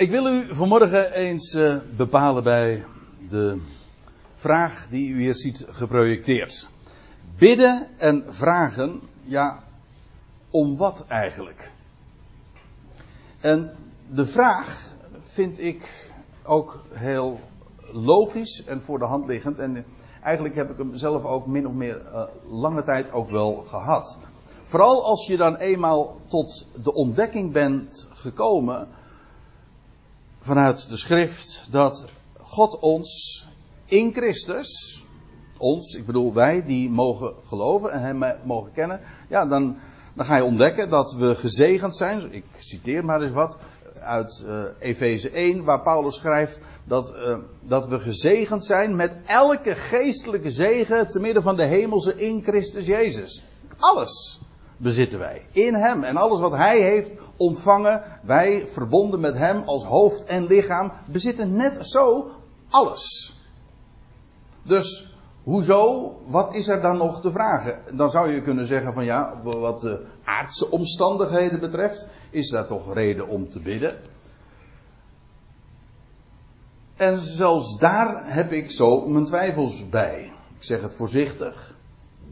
Ik wil u vanmorgen eens uh, bepalen bij de vraag die u hier ziet geprojecteerd. Bidden en vragen, ja, om wat eigenlijk? En de vraag vind ik ook heel logisch en voor de hand liggend. En eigenlijk heb ik hem zelf ook min of meer uh, lange tijd ook wel gehad. Vooral als je dan eenmaal tot de ontdekking bent gekomen vanuit de schrift dat God ons in Christus, ons, ik bedoel wij die mogen geloven en Hem mogen kennen, ja, dan, dan ga je ontdekken dat we gezegend zijn. Ik citeer maar eens wat uit uh, Efeze 1, waar Paulus schrijft dat, uh, dat we gezegend zijn met elke geestelijke zegen te midden van de hemelse in Christus Jezus. Alles bezitten wij. In Hem. En alles wat Hij heeft ontvangen, wij verbonden met Hem als hoofd en lichaam, bezitten net zo alles. Dus, hoezo? Wat is er dan nog te vragen? Dan zou je kunnen zeggen van ja, wat de aardse omstandigheden betreft, is daar toch reden om te bidden. En zelfs daar heb ik zo mijn twijfels bij. Ik zeg het voorzichtig.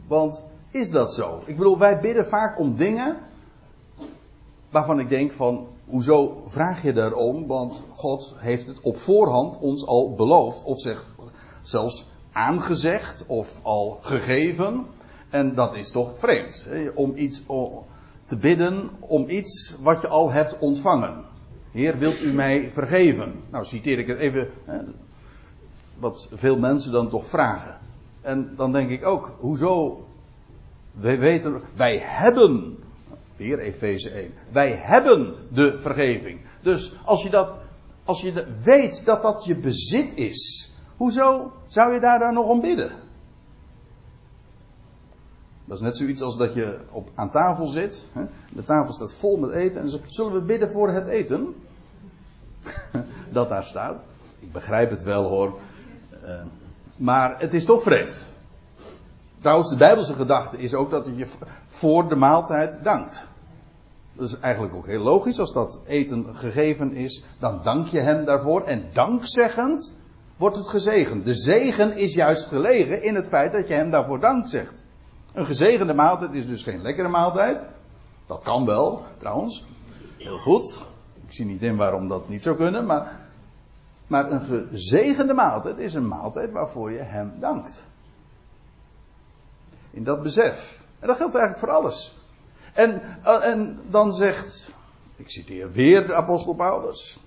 Want is dat zo? Ik bedoel, wij bidden vaak om dingen waarvan ik denk van, hoezo vraag je daarom? Want God heeft het op voorhand ons al beloofd, of zeg, zelfs aangezegd, of al gegeven. En dat is toch vreemd, hè? om iets te bidden, om iets wat je al hebt ontvangen. Heer, wilt u mij vergeven? Nou, citeer ik het even, hè, wat veel mensen dan toch vragen. En dan denk ik ook, hoezo wij weten, wij hebben, weer Efeze 1, wij hebben de vergeving. Dus als je dat, als je weet dat dat je bezit is, hoezo zou je daar dan nog om bidden? Dat is net zoiets als dat je op, aan tafel zit. Hè? De tafel staat vol met eten. En ze, zullen we bidden voor het eten? dat daar staat. Ik begrijp het wel hoor. Uh, maar het is toch vreemd. Trouwens, de Bijbelse gedachte is ook dat je voor de maaltijd dankt. Dat is eigenlijk ook heel logisch. Als dat eten gegeven is, dan dank je hem daarvoor. En dankzeggend wordt het gezegend. De zegen is juist gelegen in het feit dat je hem daarvoor dank zegt. Een gezegende maaltijd is dus geen lekkere maaltijd. Dat kan wel, trouwens. Heel goed. Ik zie niet in waarom dat niet zou kunnen, maar. Maar een gezegende maaltijd is een maaltijd waarvoor je hem dankt. In dat besef. En dat geldt eigenlijk voor alles. En, eh, en dan zegt, ik citeer weer de apostel Paulus,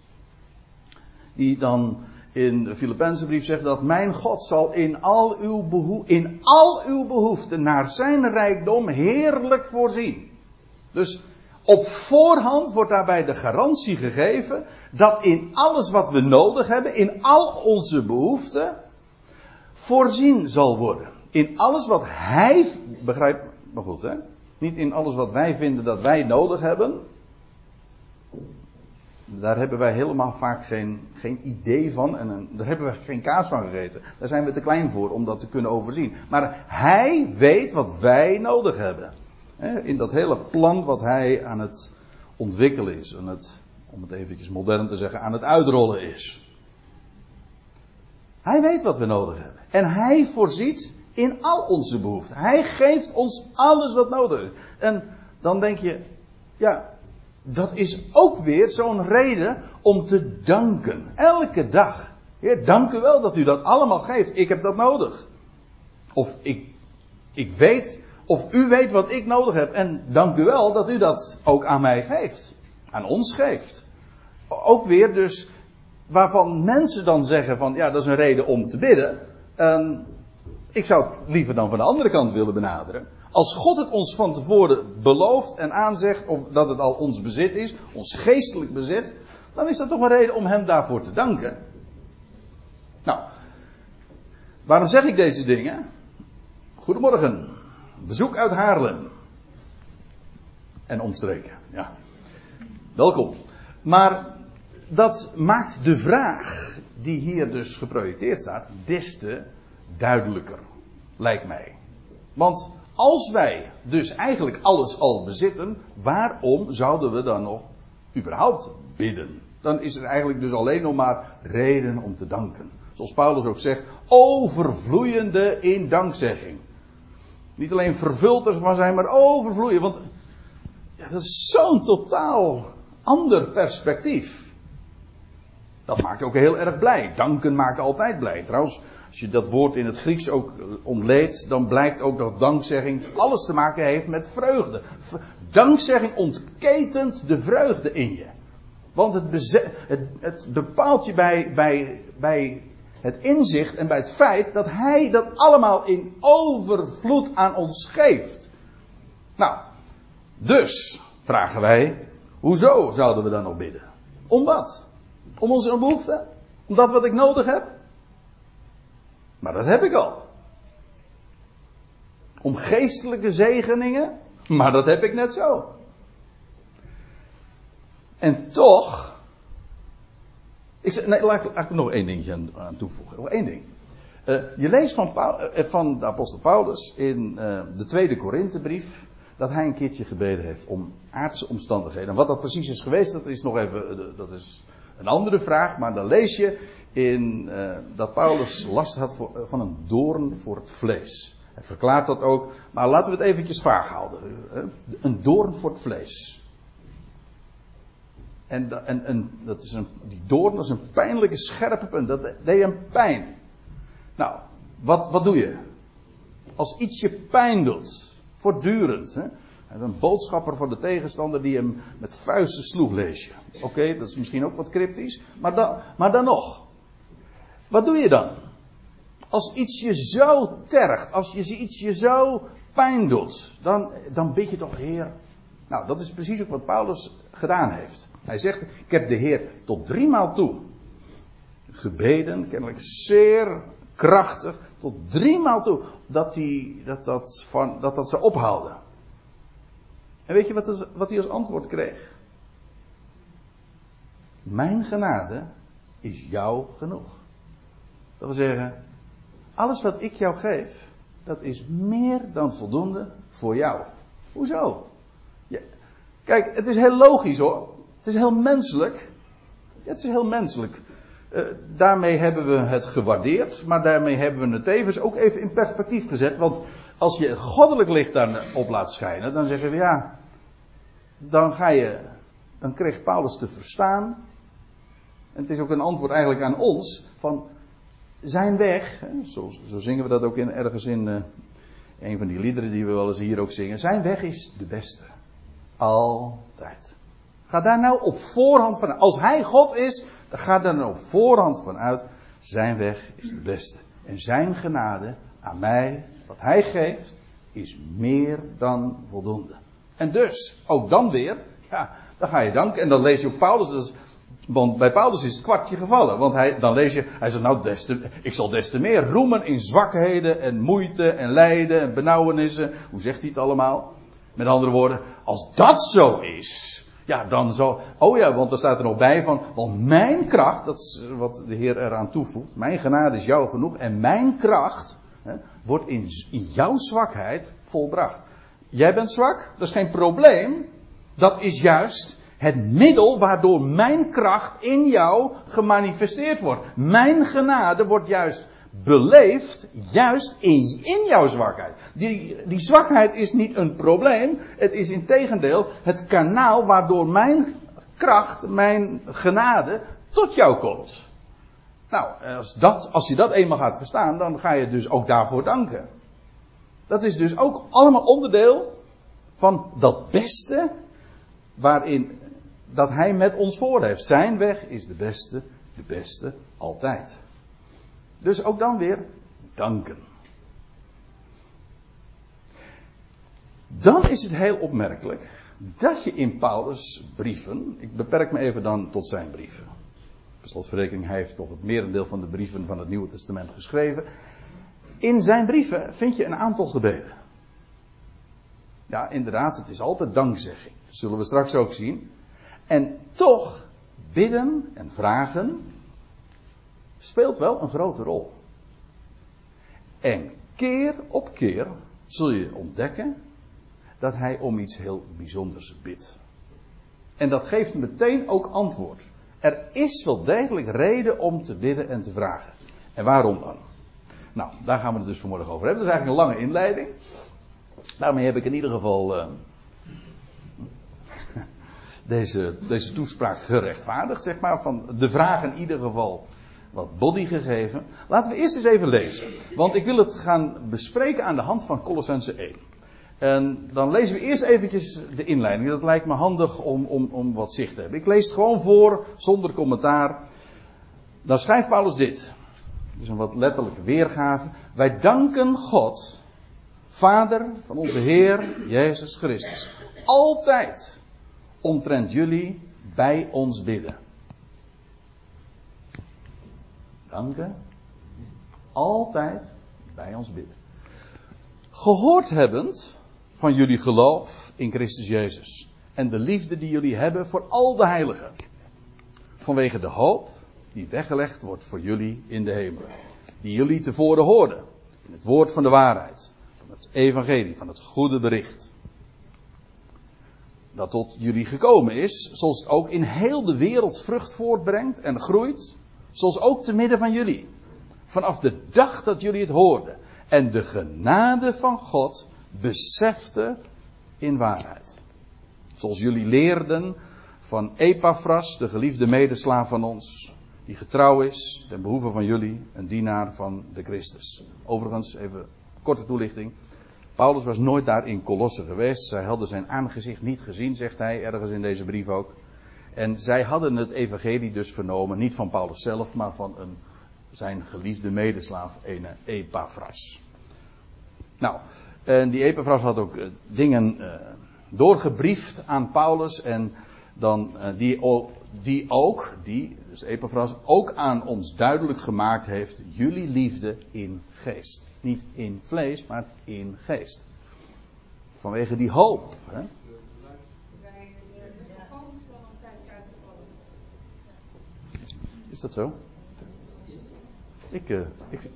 die dan in de Filipijnse brief zegt dat mijn God zal in al, uw beho in al uw behoeften naar zijn rijkdom heerlijk voorzien. Dus op voorhand wordt daarbij de garantie gegeven dat in alles wat we nodig hebben, in al onze behoeften, voorzien zal worden in alles wat hij, begrijp maar goed hè, niet in alles wat wij vinden dat wij nodig hebben. Daar hebben wij helemaal vaak geen, geen idee van en daar hebben we geen kaas van gegeten. Daar zijn we te klein voor om dat te kunnen overzien. Maar hij weet wat wij nodig hebben. In dat hele plan wat hij aan het ontwikkelen is. Aan het, om het eventjes modern te zeggen, aan het uitrollen is. Hij weet wat we nodig hebben. En hij voorziet in al onze behoeften. Hij geeft ons alles wat nodig is. En dan denk je, ja, dat is ook weer zo'n reden om te danken. Elke dag. Heer, dank u wel dat u dat allemaal geeft. Ik heb dat nodig. Of ik, ik weet, of u weet wat ik nodig heb. En dank u wel dat u dat ook aan mij geeft. Aan ons geeft. Ook weer dus, waarvan mensen dan zeggen van, ja, dat is een reden om te bidden. En ik zou het liever dan van de andere kant willen benaderen. Als God het ons van tevoren belooft en aanzegt, of dat het al ons bezit is, ons geestelijk bezit, dan is dat toch een reden om Hem daarvoor te danken. Nou, waarom zeg ik deze dingen? Goedemorgen, bezoek uit Haarlem. En omstreken, ja. Welkom. Maar dat maakt de vraag die hier dus geprojecteerd staat, des te duidelijker, lijkt mij. Want als wij dus eigenlijk alles al bezitten, waarom zouden we dan nog überhaupt bidden? Dan is er eigenlijk dus alleen nog maar reden om te danken. Zoals Paulus ook zegt, overvloeiende in dankzegging. Niet alleen vervuld ervan zijn, maar overvloeien. Want ja, dat is zo'n totaal ander perspectief. Dat maakt ook heel erg blij. Danken maakt altijd blij. Trouwens, als je dat woord in het Grieks ook ontleedt, dan blijkt ook dat dankzegging alles te maken heeft met vreugde. Dankzegging ontketent de vreugde in je. Want het, het, het bepaalt je bij, bij, bij het inzicht en bij het feit dat Hij dat allemaal in overvloed aan ons geeft. Nou, dus vragen wij, hoezo zouden we dan nog bidden? Om wat? Om onze behoefte? Om dat wat ik nodig heb? Maar dat heb ik al. Om geestelijke zegeningen? Maar dat heb ik net zo. En toch. Ik, nee, laat, ik er nog één dingetje aan, toevoegen. Nog één ding. Uh, je leest van, Paul, uh, van, de apostel Paulus in de tweede Korinthebrief dat hij een keertje gebeden heeft om aardse omstandigheden. En wat dat precies is geweest, dat is nog even dat is een andere vraag. Maar dan lees je in, dat Paulus last had voor, van een doorn voor het vlees. Hij verklaart dat ook, maar laten we het eventjes vaag houden. Een doorn voor het vlees. En, en, en dat is een, die doorn dat is een pijnlijke scherpe punt. Dat deed hem pijn. Nou, wat, wat doe je? Als iets je pijn doet, voortdurend. Hè? Een boodschapper van de tegenstander die hem met vuisten sloeg, lees je. Oké, dat is misschien ook wat cryptisch, maar dan, maar dan nog. Wat doe je dan? Als iets je zo tergt, als je iets je zo pijn doet, dan, dan bid je toch, Heer. Nou, dat is precies ook wat Paulus gedaan heeft. Hij zegt, ik heb de Heer tot driemaal toe gebeden, kennelijk zeer krachtig, tot driemaal toe, dat, die, dat, dat, van, dat, dat ze ophouden. En weet je wat, wat hij als antwoord kreeg? Mijn genade is jou genoeg. Dat wil zeggen, alles wat ik jou geef, dat is meer dan voldoende voor jou. Hoezo? Ja, kijk, het is heel logisch hoor. Het is heel menselijk. het is heel menselijk. Uh, daarmee hebben we het gewaardeerd, maar daarmee hebben we het tevens ook even in perspectief gezet. Want als je goddelijk licht daarop laat schijnen, dan zeggen we ja, dan ga je, dan kreeg Paulus te verstaan. En het is ook een antwoord eigenlijk aan ons van zijn weg, zo, zo, zingen we dat ook in, ergens in uh, een van die liederen die we wel eens hier ook zingen. Zijn weg is de beste. Altijd. Ga daar nou op voorhand van Als hij God is, dan ga daar nou op voorhand van uit. Zijn weg is de beste. En zijn genade aan mij, wat hij geeft, is meer dan voldoende. En dus, ook dan weer, ja, dan ga je danken. En dan lees je ook Paulus. Dus, want bij Paulus is het kwartje gevallen. Want hij, dan lees je, hij zegt nou, des te, ik zal des te meer roemen in zwakheden en moeite en lijden en benauwenissen. Hoe zegt hij het allemaal? Met andere woorden, als dat zo is, ja, dan zal. Oh ja, want er staat er nog bij van. Want mijn kracht, dat is wat de Heer eraan toevoegt. Mijn genade is jou genoeg. En mijn kracht hè, wordt in, in jouw zwakheid volbracht. Jij bent zwak, dat is geen probleem. Dat is juist het middel waardoor mijn kracht in jou gemanifesteerd wordt. Mijn genade wordt juist beleeft juist in, in jouw zwakheid. Die, die zwakheid is niet een probleem, het is in tegendeel het kanaal waardoor mijn kracht, mijn genade tot jou komt. Nou, als, dat, als je dat eenmaal gaat verstaan, dan ga je dus ook daarvoor danken. Dat is dus ook allemaal onderdeel van dat beste waarin dat hij met ons voor heeft. Zijn weg is de beste, de beste altijd. Dus ook dan weer danken. Dan is het heel opmerkelijk dat je in Paulus' brieven, ik beperk me even dan tot zijn brieven. Per slotverrekening, hij heeft toch het merendeel van de brieven van het Nieuwe Testament geschreven. In zijn brieven vind je een aantal gebeden. Ja, inderdaad, het is altijd dankzegging. Dat zullen we straks ook zien. En toch bidden en vragen speelt wel een grote rol. En keer op keer zul je ontdekken dat hij om iets heel bijzonders bidt. En dat geeft meteen ook antwoord. Er is wel degelijk reden om te bidden en te vragen. En waarom dan? Nou, daar gaan we het dus vanmorgen over hebben. Dat is eigenlijk een lange inleiding. Daarmee heb ik in ieder geval uh, deze, deze toespraak gerechtvaardigd, zeg maar. Van de vraag in ieder geval wat body gegeven. Laten we eerst eens even lezen. Want ik wil het gaan bespreken aan de hand van Colossense 1. En dan lezen we eerst eventjes de inleiding. Dat lijkt me handig om, om, om wat zicht te hebben. Ik lees het gewoon voor, zonder commentaar. Dan schrijft Paulus dit. Dus een wat letterlijke weergave. Wij danken God, Vader van onze Heer Jezus Christus. Altijd omtrent jullie bij ons bidden. Danken. Altijd bij ons bidden. Gehoord hebbend van jullie geloof in Christus Jezus. En de liefde die jullie hebben voor al de heiligen. Vanwege de hoop die weggelegd wordt voor jullie in de hemel. Die jullie tevoren hoorden. In het woord van de waarheid. Van het evangelie, van het goede bericht. Dat tot jullie gekomen is, zoals het ook in heel de wereld vrucht voortbrengt en groeit. Zoals ook te midden van jullie. Vanaf de dag dat jullie het hoorden. En de genade van God besefte in waarheid. Zoals jullie leerden van Epaphras, de geliefde medeslaaf van ons, die getrouw is ten behoeve van jullie, een dienaar van de Christus. Overigens, even korte toelichting. Paulus was nooit daar in Colosse geweest. Zij hadden zijn aangezicht niet gezien, zegt hij ergens in deze brief ook. En zij hadden het evangelie dus vernomen, niet van Paulus zelf, maar van een, zijn geliefde medeslaaf, een Epaphras. Nou, en die Epaphras had ook uh, dingen uh, doorgebriefd aan Paulus en dan uh, die, die ook, die, dus Epaphras, ook aan ons duidelijk gemaakt heeft, jullie liefde in geest. Niet in vlees, maar in geest. Vanwege die hoop. Hè? Is dat zo? Ik, ik,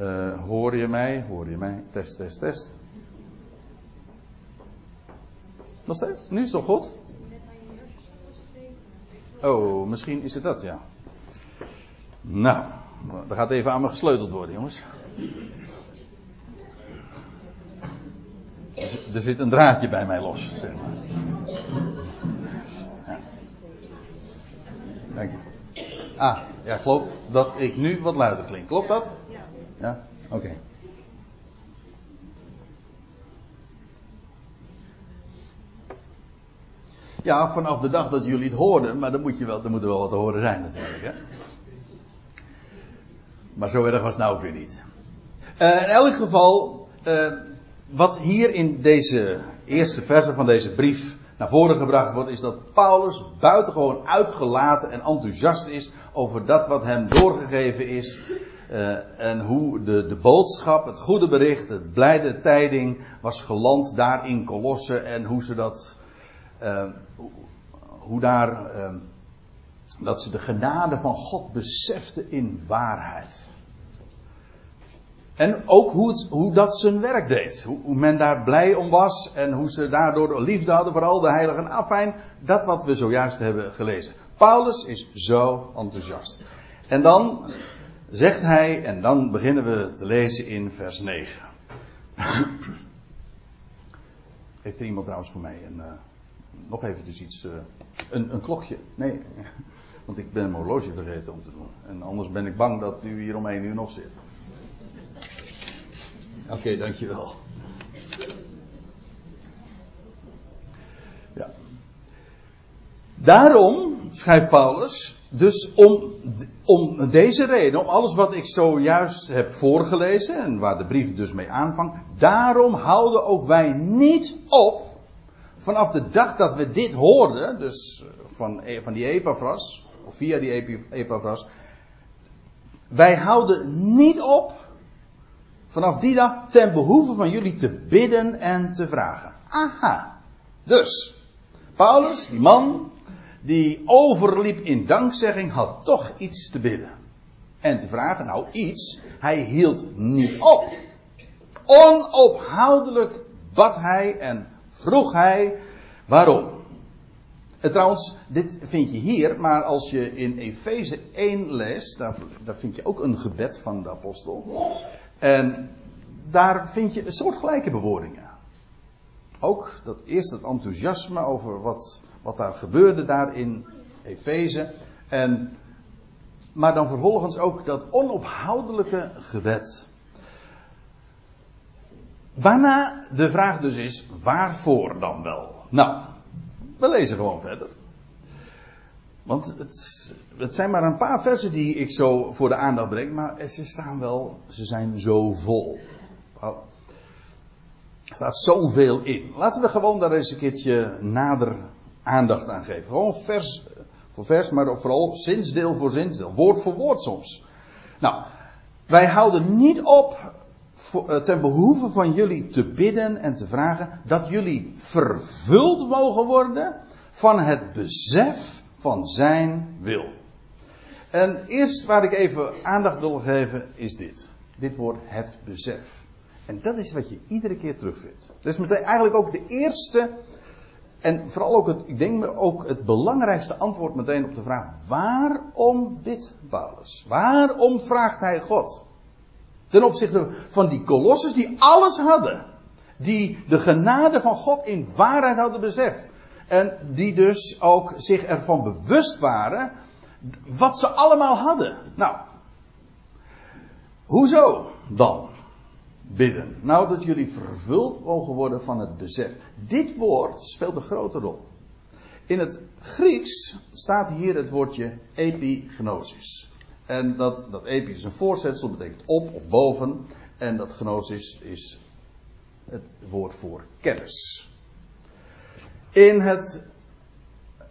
uh, hoor je mij? Hoor je mij? Test, test, test. Nog steeds? Nu is het toch goed? Oh, misschien is het dat, ja. Nou, er gaat even aan me gesleuteld worden, jongens. Er zit een draadje bij mij los, zeg maar. Ja. Dank je. Ah, ja, ik geloof dat ik nu wat luider klink. Klopt dat? Ja? Oké. Okay. Ja, vanaf de dag dat jullie het hoorden, maar dan moet je wel, er moet er wel wat te horen zijn natuurlijk. Hè? Maar zo erg was het nou ook weer niet. Uh, in elk geval, uh, wat hier in deze eerste verse van deze brief naar voren gebracht wordt, is dat Paulus buitengewoon uitgelaten en enthousiast is over dat wat hem doorgegeven is. Uh, en hoe de, de boodschap, het goede bericht, het blijde tijding was geland daar in Colosse en hoe ze dat, uh, hoe daar, uh, dat ze de genade van God beseften in waarheid. En ook hoe, het, hoe dat zijn werk deed. Hoe, men daar blij om was. En hoe ze daardoor liefde hadden voor al de heiligen. Afijn, dat wat we zojuist hebben gelezen. Paulus is zo enthousiast. En dan zegt hij, en dan beginnen we te lezen in vers 9. Heeft er iemand trouwens voor mij een, uh, nog even dus iets, uh, een, een klokje? Nee, want ik ben mijn horloge vergeten om te doen. En anders ben ik bang dat u hier om één uur nog zit. Oké, okay, dankjewel. Ja. Daarom, schrijft Paulus, dus om, om deze reden, om alles wat ik zojuist heb voorgelezen en waar de brief dus mee aanvangt, daarom houden ook wij niet op, vanaf de dag dat we dit hoorden, dus van, van die Epaphras, of via die Epaphras, wij houden niet op vanaf die dag ten behoeve van jullie te bidden en te vragen. Aha. Dus, Paulus, die man, die overliep in dankzegging, had toch iets te bidden. En te vragen, nou iets, hij hield niet op. Onophoudelijk bad hij en vroeg hij, waarom? En trouwens, dit vind je hier, maar als je in Efeze 1 leest, daar, daar vind je ook een gebed van de apostel. En daar vind je een soortgelijke bewoordingen. Ook dat eerst het enthousiasme over wat, wat daar gebeurde daar in Efeze. En, maar dan vervolgens ook dat onophoudelijke gebed. Waarna de vraag dus is, waarvoor dan wel? Nou, we lezen gewoon verder. Want het, het, zijn maar een paar versen die ik zo voor de aandacht breng, maar ze staan wel, ze zijn zo vol. Er staat zoveel in. Laten we gewoon daar eens een keertje nader aandacht aan geven. Gewoon vers voor vers, maar vooral zinsdeel voor zinsdeel. Woord voor woord soms. Nou, wij houden niet op ten behoeve van jullie te bidden en te vragen dat jullie vervuld mogen worden van het besef van zijn wil. En eerst waar ik even aandacht wil geven is dit. Dit woord het besef. En dat is wat je iedere keer terugvindt. Dat is meteen eigenlijk ook de eerste en vooral ook het, ik denk ook het belangrijkste antwoord meteen op de vraag: waarom bidt Paulus? Waarom vraagt hij God? Ten opzichte van die kolosses die alles hadden. Die de genade van God in waarheid hadden beseft. En die dus ook zich ervan bewust waren wat ze allemaal hadden. Nou, hoezo dan bidden? Nou, dat jullie vervuld mogen worden van het besef. Dit woord speelt een grote rol. In het Grieks staat hier het woordje epignosis. En dat, dat epi is een voorzetsel, betekent op of boven. En dat gnosis is het woord voor kennis. In, het,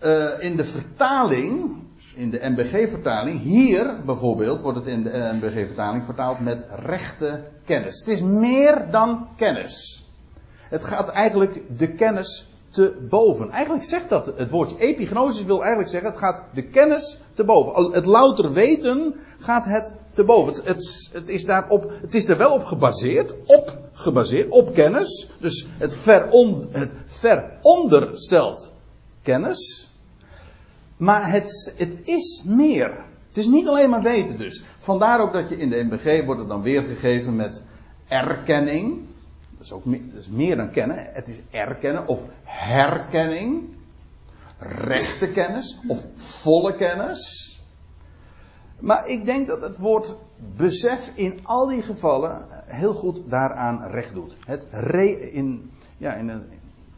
uh, in de vertaling, in de MBG-vertaling, hier bijvoorbeeld wordt het in de MBG-vertaling vertaald met rechte kennis. Het is meer dan kennis. Het gaat eigenlijk de kennis te boven. Eigenlijk zegt dat het woordje epignosis wil eigenlijk zeggen, het gaat de kennis te boven. Het louter weten gaat het te boven. Het, het, is daarop, het is er wel op gebaseerd, op gebaseerd, op kennis. Dus het veronderstelt kennis. Maar het, het is meer. Het is niet alleen maar weten dus. Vandaar ook dat je in de MBG wordt het dan weergegeven met erkenning. Dat is ook meer, dat is meer dan kennen. Het is erkennen of herkenning. Rechte kennis of volle kennis. Maar ik denk dat het woord besef in al die gevallen heel goed daaraan recht doet. Het re, in, ja, in,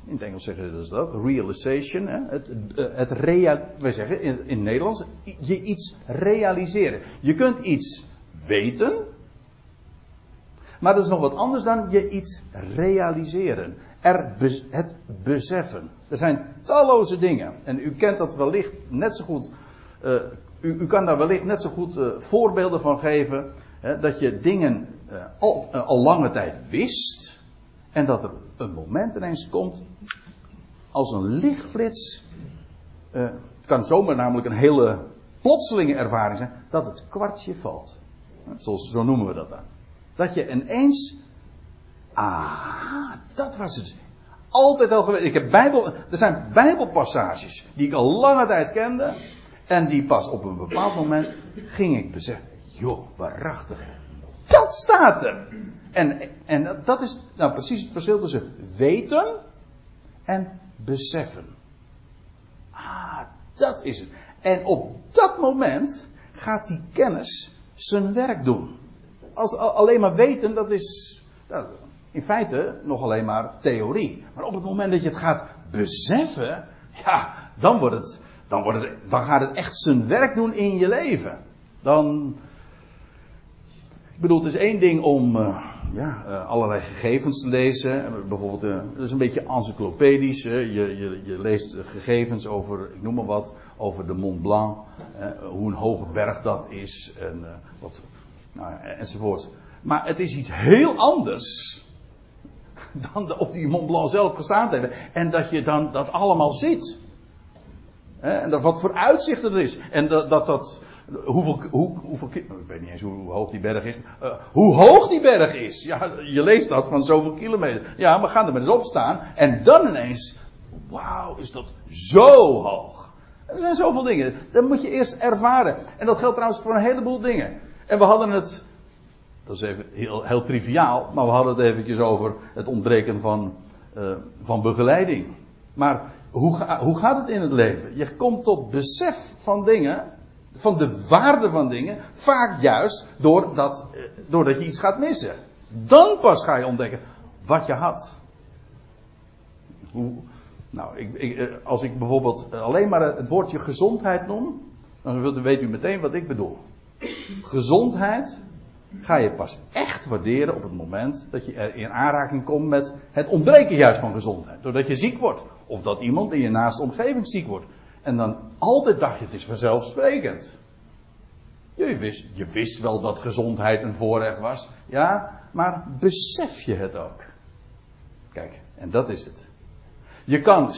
in het Engels zeggen ze dat, realization. Hè? Het, het real, wij zeggen in, in het Nederlands, je iets realiseren. Je kunt iets weten, maar dat is nog wat anders dan je iets realiseren. Er het beseffen. Er zijn talloze dingen. En u kent dat wellicht net zo goed. Uh, u, u, kan daar wellicht net zo goed uh, voorbeelden van geven. Hè, dat je dingen al, al, lange tijd wist. En dat er een moment ineens komt. Als een lichtflits. het kan zomaar namelijk een hele plotselinge ervaring zijn. Dat het kwartje valt. Zoals, zo noemen we dat dan. Dat je ineens. Ah, dat was het. Altijd al geweest. Ik heb Bijbel, er zijn Bijbelpassages die ik al lange tijd kende. En die pas op een bepaald moment ging ik beseffen. Joh, waarachtig. Dat staat er. En, en dat is nou precies het verschil tussen weten en beseffen. Ah, dat is het. En op dat moment gaat die kennis zijn werk doen als alleen maar weten, dat is nou, in feite nog alleen maar theorie. Maar op het moment dat je het gaat beseffen, ja, dan wordt het, dan wordt het, dan gaat het echt zijn werk doen in je leven. Dan, ik bedoel, het is één ding om uh, ja, uh, allerlei gegevens te lezen. Bijvoorbeeld, uh, dat is een beetje encyclopedisch. Je, je, je, leest gegevens over, ik noem maar wat, over de Mont Blanc. hoe een hoge berg dat is. En wat, nou, enzovoort. Maar het is iets heel anders dan op die Mont Blanc zelf gestaan te hebben. En dat je dan dat allemaal ziet. En dat wat voor uitzicht er is. En dat dat. dat hoeveel, hoe, hoeveel, ik weet niet eens hoe hoog die berg is. Uh, hoe hoog die berg is. Ja, je leest dat van zoveel kilometer. Ja, maar ga er maar eens op staan. En dan ineens. wauw, is dat zo hoog. Er zijn zoveel dingen. Dat moet je eerst ervaren. En dat geldt trouwens voor een heleboel dingen. En we hadden het, dat is even heel, heel triviaal, maar we hadden het eventjes over het ontbreken van, uh, van begeleiding. Maar hoe, hoe gaat het in het leven? Je komt tot besef van dingen, van de waarde van dingen, vaak juist doordat, uh, doordat je iets gaat missen. Dan pas ga je ontdekken wat je had. Hoe, nou, ik, ik, eh, als ik bijvoorbeeld alleen maar het woordje gezondheid noem, dan weet u meteen wat ik bedoel. Gezondheid ga je pas echt waarderen op het moment dat je er in aanraking komt met het ontbreken juist van gezondheid. Doordat je ziek wordt. Of dat iemand in je naaste omgeving ziek wordt. En dan altijd dacht je het is vanzelfsprekend. Je wist, je wist wel dat gezondheid een voorrecht was. Ja, maar besef je het ook? Kijk, en dat is het. Je kan,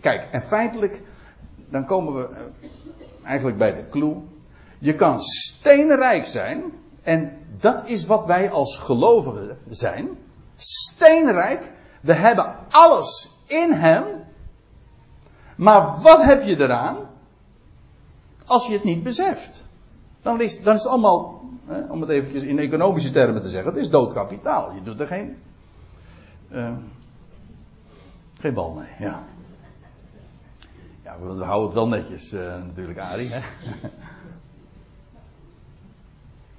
kijk, en feitelijk, dan komen we eigenlijk bij de clue. Je kan steenrijk zijn, en dat is wat wij als gelovigen zijn. Steenrijk. We hebben alles in Hem. Maar wat heb je eraan? Als je het niet beseft. Dan is, dan is het allemaal, om het eventjes in economische termen te zeggen, het is doodkapitaal. Je doet er geen, uh, geen bal mee, ja. Ja, we houden het wel netjes uh, natuurlijk, Arie. Hè?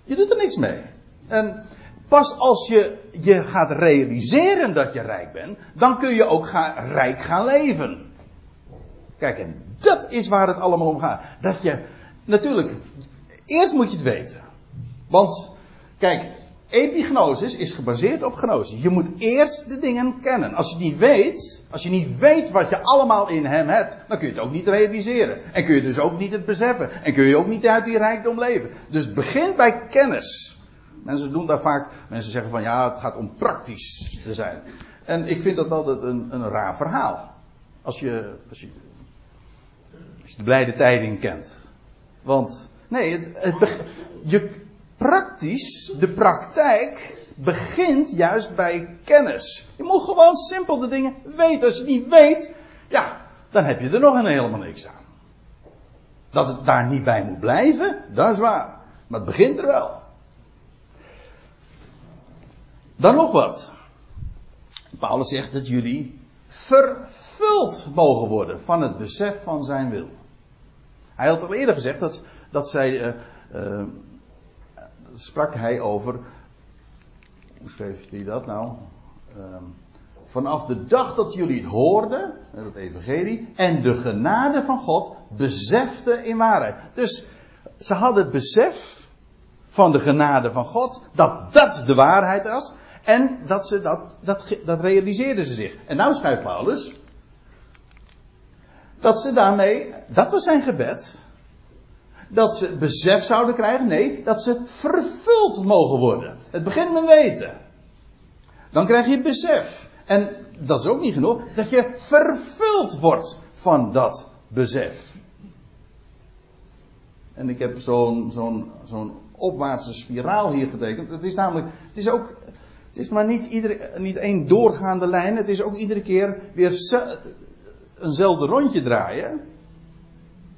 Je doet er niks mee. En pas als je je gaat realiseren dat je rijk bent, dan kun je ook gaan, rijk gaan leven. Kijk, en dat is waar het allemaal om gaat. Dat je, natuurlijk, eerst moet je het weten. Want, kijk, epignosis is gebaseerd op gnosis. Je moet eerst de dingen kennen. Als je niet weet, als je niet weet wat je allemaal in hem hebt, dan kun je het ook niet realiseren. En kun je dus ook niet het beseffen. En kun je ook niet uit die rijkdom leven. Dus het begint bij kennis. Mensen doen daar vaak, mensen zeggen van ja, het gaat om praktisch te zijn. En ik vind dat altijd een, een raar verhaal. Als je, als je, als je de blijde tijding kent. Want, nee, het, het, je, praktisch, de praktijk, begint juist bij kennis. Je moet gewoon simpel de dingen weten. Als je die weet, ja, dan heb je er nog helemaal niks aan. Dat het daar niet bij moet blijven, dat is waar. Maar het begint er wel. Dan nog wat. Paulus zegt dat jullie vervuld mogen worden van het besef van zijn wil. Hij had al eerder gezegd dat, dat zij uh, uh, sprak hij over. Hoe schreef hij dat nou? Um, vanaf de dag dat jullie het hoorden, het evangelie, en de genade van God beseften in waarheid. Dus ze hadden het besef van de genade van God, dat dat de waarheid was, en dat ze dat, dat, dat realiseerden ze zich. En nou schrijft Paulus, dat ze daarmee, dat was zijn gebed, dat ze besef zouden krijgen. Nee, dat ze vervuld mogen worden. Het begint met weten. Dan krijg je besef. En dat is ook niet genoeg. Dat je vervuld wordt van dat besef. En ik heb zo'n zo'n opwaartse spiraal hier getekend. Het is namelijk, het is ook, het is maar niet, iedere, niet één doorgaande lijn. Het is ook iedere keer weer eenzelfde rondje draaien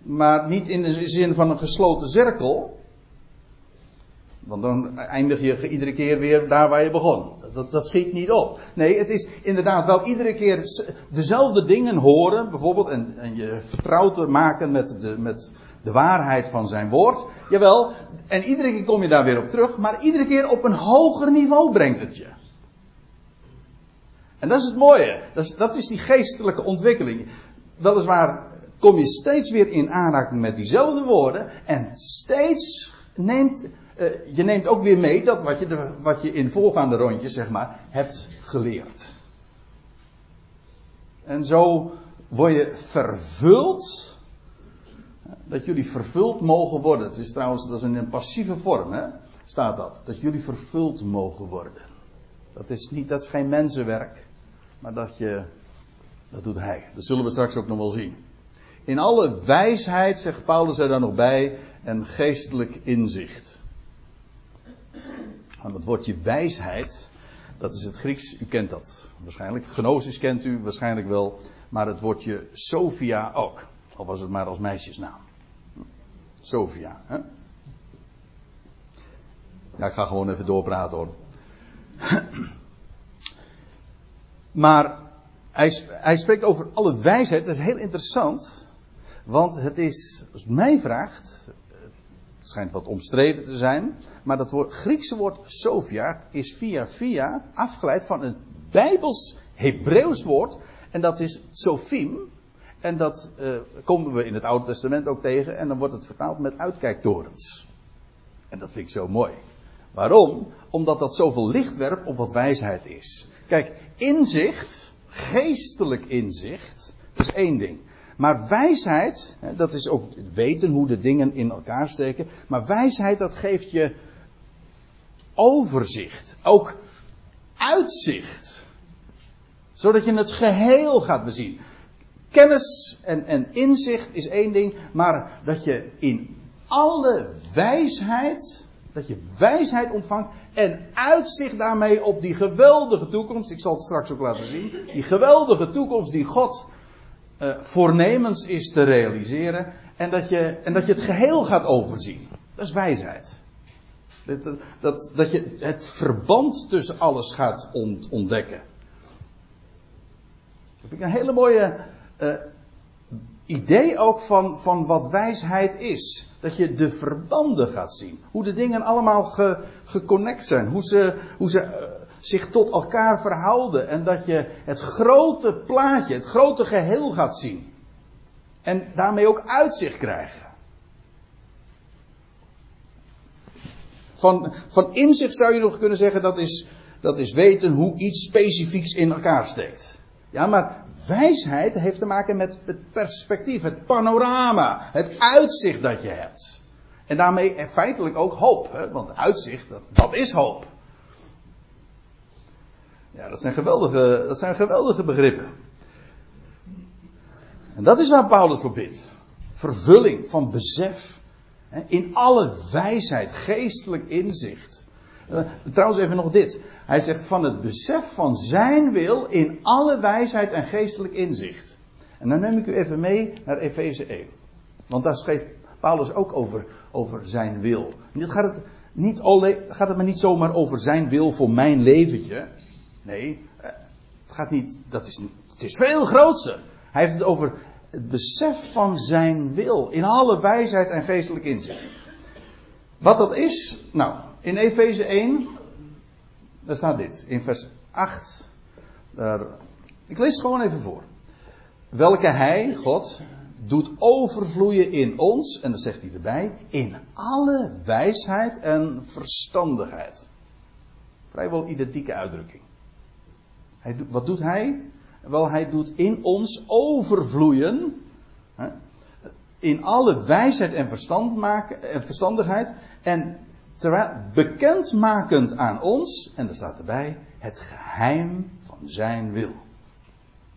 maar niet in de zin van een gesloten cirkel. Want dan eindig je iedere keer weer daar waar je begon. Dat, dat schiet niet op. Nee, het is inderdaad wel iedere keer dezelfde dingen horen, bijvoorbeeld, en, en je vertrouwd maken met de, met de waarheid van zijn woord. Jawel, en iedere keer kom je daar weer op terug, maar iedere keer op een hoger niveau brengt het je. En dat is het mooie. Dat is, dat is die geestelijke ontwikkeling. Weliswaar kom je steeds weer in aanraking met diezelfde woorden. En steeds neemt, uh, je neemt ook weer mee dat wat je, de, wat je in voorgaande rondjes, zeg maar, hebt geleerd. En zo word je vervuld. Dat jullie vervuld mogen worden. Het is trouwens, dat is in een passieve vorm, hè, staat dat. Dat jullie vervuld mogen worden. Dat is niet, dat is geen mensenwerk. Maar dat je, dat doet hij. Dat zullen we straks ook nog wel zien. In alle wijsheid, zegt Paulus er dan nog bij, en geestelijk inzicht. En dat woordje wijsheid, Dat is het Grieks, u kent dat waarschijnlijk. Gnosis kent u waarschijnlijk wel, maar het woordje Sophia ook. Al was het maar als meisjesnaam. Sophia. Hè? Ja, ik ga gewoon even doorpraten hoor. maar hij, hij spreekt over alle wijsheid. Dat is heel interessant. Want het is, als het mij vraagt, het schijnt wat omstreden te zijn, maar dat woord, Griekse woord Sophia is via via afgeleid van een Bijbels Hebreeuws woord. En dat is Sophim. En dat uh, komen we in het Oude Testament ook tegen. En dan wordt het vertaald met uitkijktorens. En dat vind ik zo mooi. Waarom? Omdat dat zoveel licht werpt op wat wijsheid is. Kijk, inzicht, geestelijk inzicht, is één ding. Maar wijsheid, dat is ook weten hoe de dingen in elkaar steken. Maar wijsheid, dat geeft je overzicht. Ook uitzicht. Zodat je het geheel gaat bezien. Kennis en, en inzicht is één ding, maar dat je in alle wijsheid, dat je wijsheid ontvangt en uitzicht daarmee op die geweldige toekomst. Ik zal het straks ook laten zien. Die geweldige toekomst die God uh, voornemens is te realiseren. En dat, je, en dat je het geheel gaat overzien. Dat is wijsheid. Dat, dat, dat je het verband tussen alles gaat ontdekken. Dat vind ik een hele mooie uh, idee ook van, van wat wijsheid is. Dat je de verbanden gaat zien. Hoe de dingen allemaal ge, geconnect zijn. Hoe ze, hoe ze uh, zich tot elkaar verhouden. En dat je het grote plaatje, het grote geheel gaat zien. En daarmee ook uitzicht krijgen. Van, van inzicht zou je nog kunnen zeggen dat is, dat is weten hoe iets specifieks in elkaar steekt. Ja, maar wijsheid heeft te maken met het perspectief, het panorama, het uitzicht dat je hebt. En daarmee feitelijk ook hoop, hè? want uitzicht, dat, dat is hoop. Ja, dat zijn geweldige, dat zijn geweldige begrippen. En dat is waar Paulus voor bidt. Vervulling van besef. In alle wijsheid, geestelijk inzicht. Eh, trouwens even nog dit. Hij zegt van het besef van zijn wil in alle wijsheid en geestelijk inzicht. En dan neem ik u even mee naar Efeze 1. Want daar schreef Paulus ook over, over zijn wil. Dit gaat het, niet alleen, gaat het maar niet zomaar over zijn wil voor mijn leventje. Nee, eh, het gaat niet, dat is, het is veel groter. Hij heeft het over het besef van zijn wil in alle wijsheid en geestelijk inzicht. Wat dat is, nou, in Efeze 1, daar staat dit, in vers 8. Daar, ik lees het gewoon even voor. Welke hij, God, doet overvloeien in ons, en dan zegt hij erbij, in alle wijsheid en verstandigheid. Vrijwel identieke uitdrukking. Wat doet hij? Wel, hij doet in ons overvloeien. Hè, in alle wijsheid en, verstand maken, en verstandigheid. En bekendmakend aan ons, en er staat erbij, het geheim van zijn wil.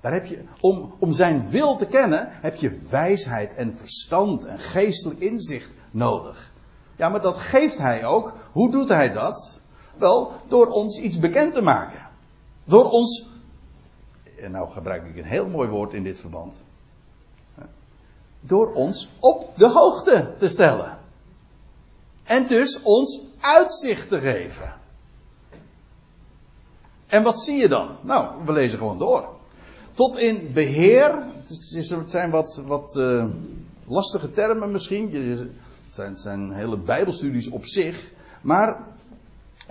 Daar heb je, om, om zijn wil te kennen, heb je wijsheid en verstand en geestelijk inzicht nodig. Ja, maar dat geeft hij ook. Hoe doet hij dat? Wel, door ons iets bekend te maken. Door ons, en nou gebruik ik een heel mooi woord in dit verband. Door ons op de hoogte te stellen. En dus ons uitzicht te geven. En wat zie je dan? Nou, we lezen gewoon door. Tot in beheer. Het zijn wat, wat uh, lastige termen misschien. Het zijn, zijn hele bijbelstudies op zich. Maar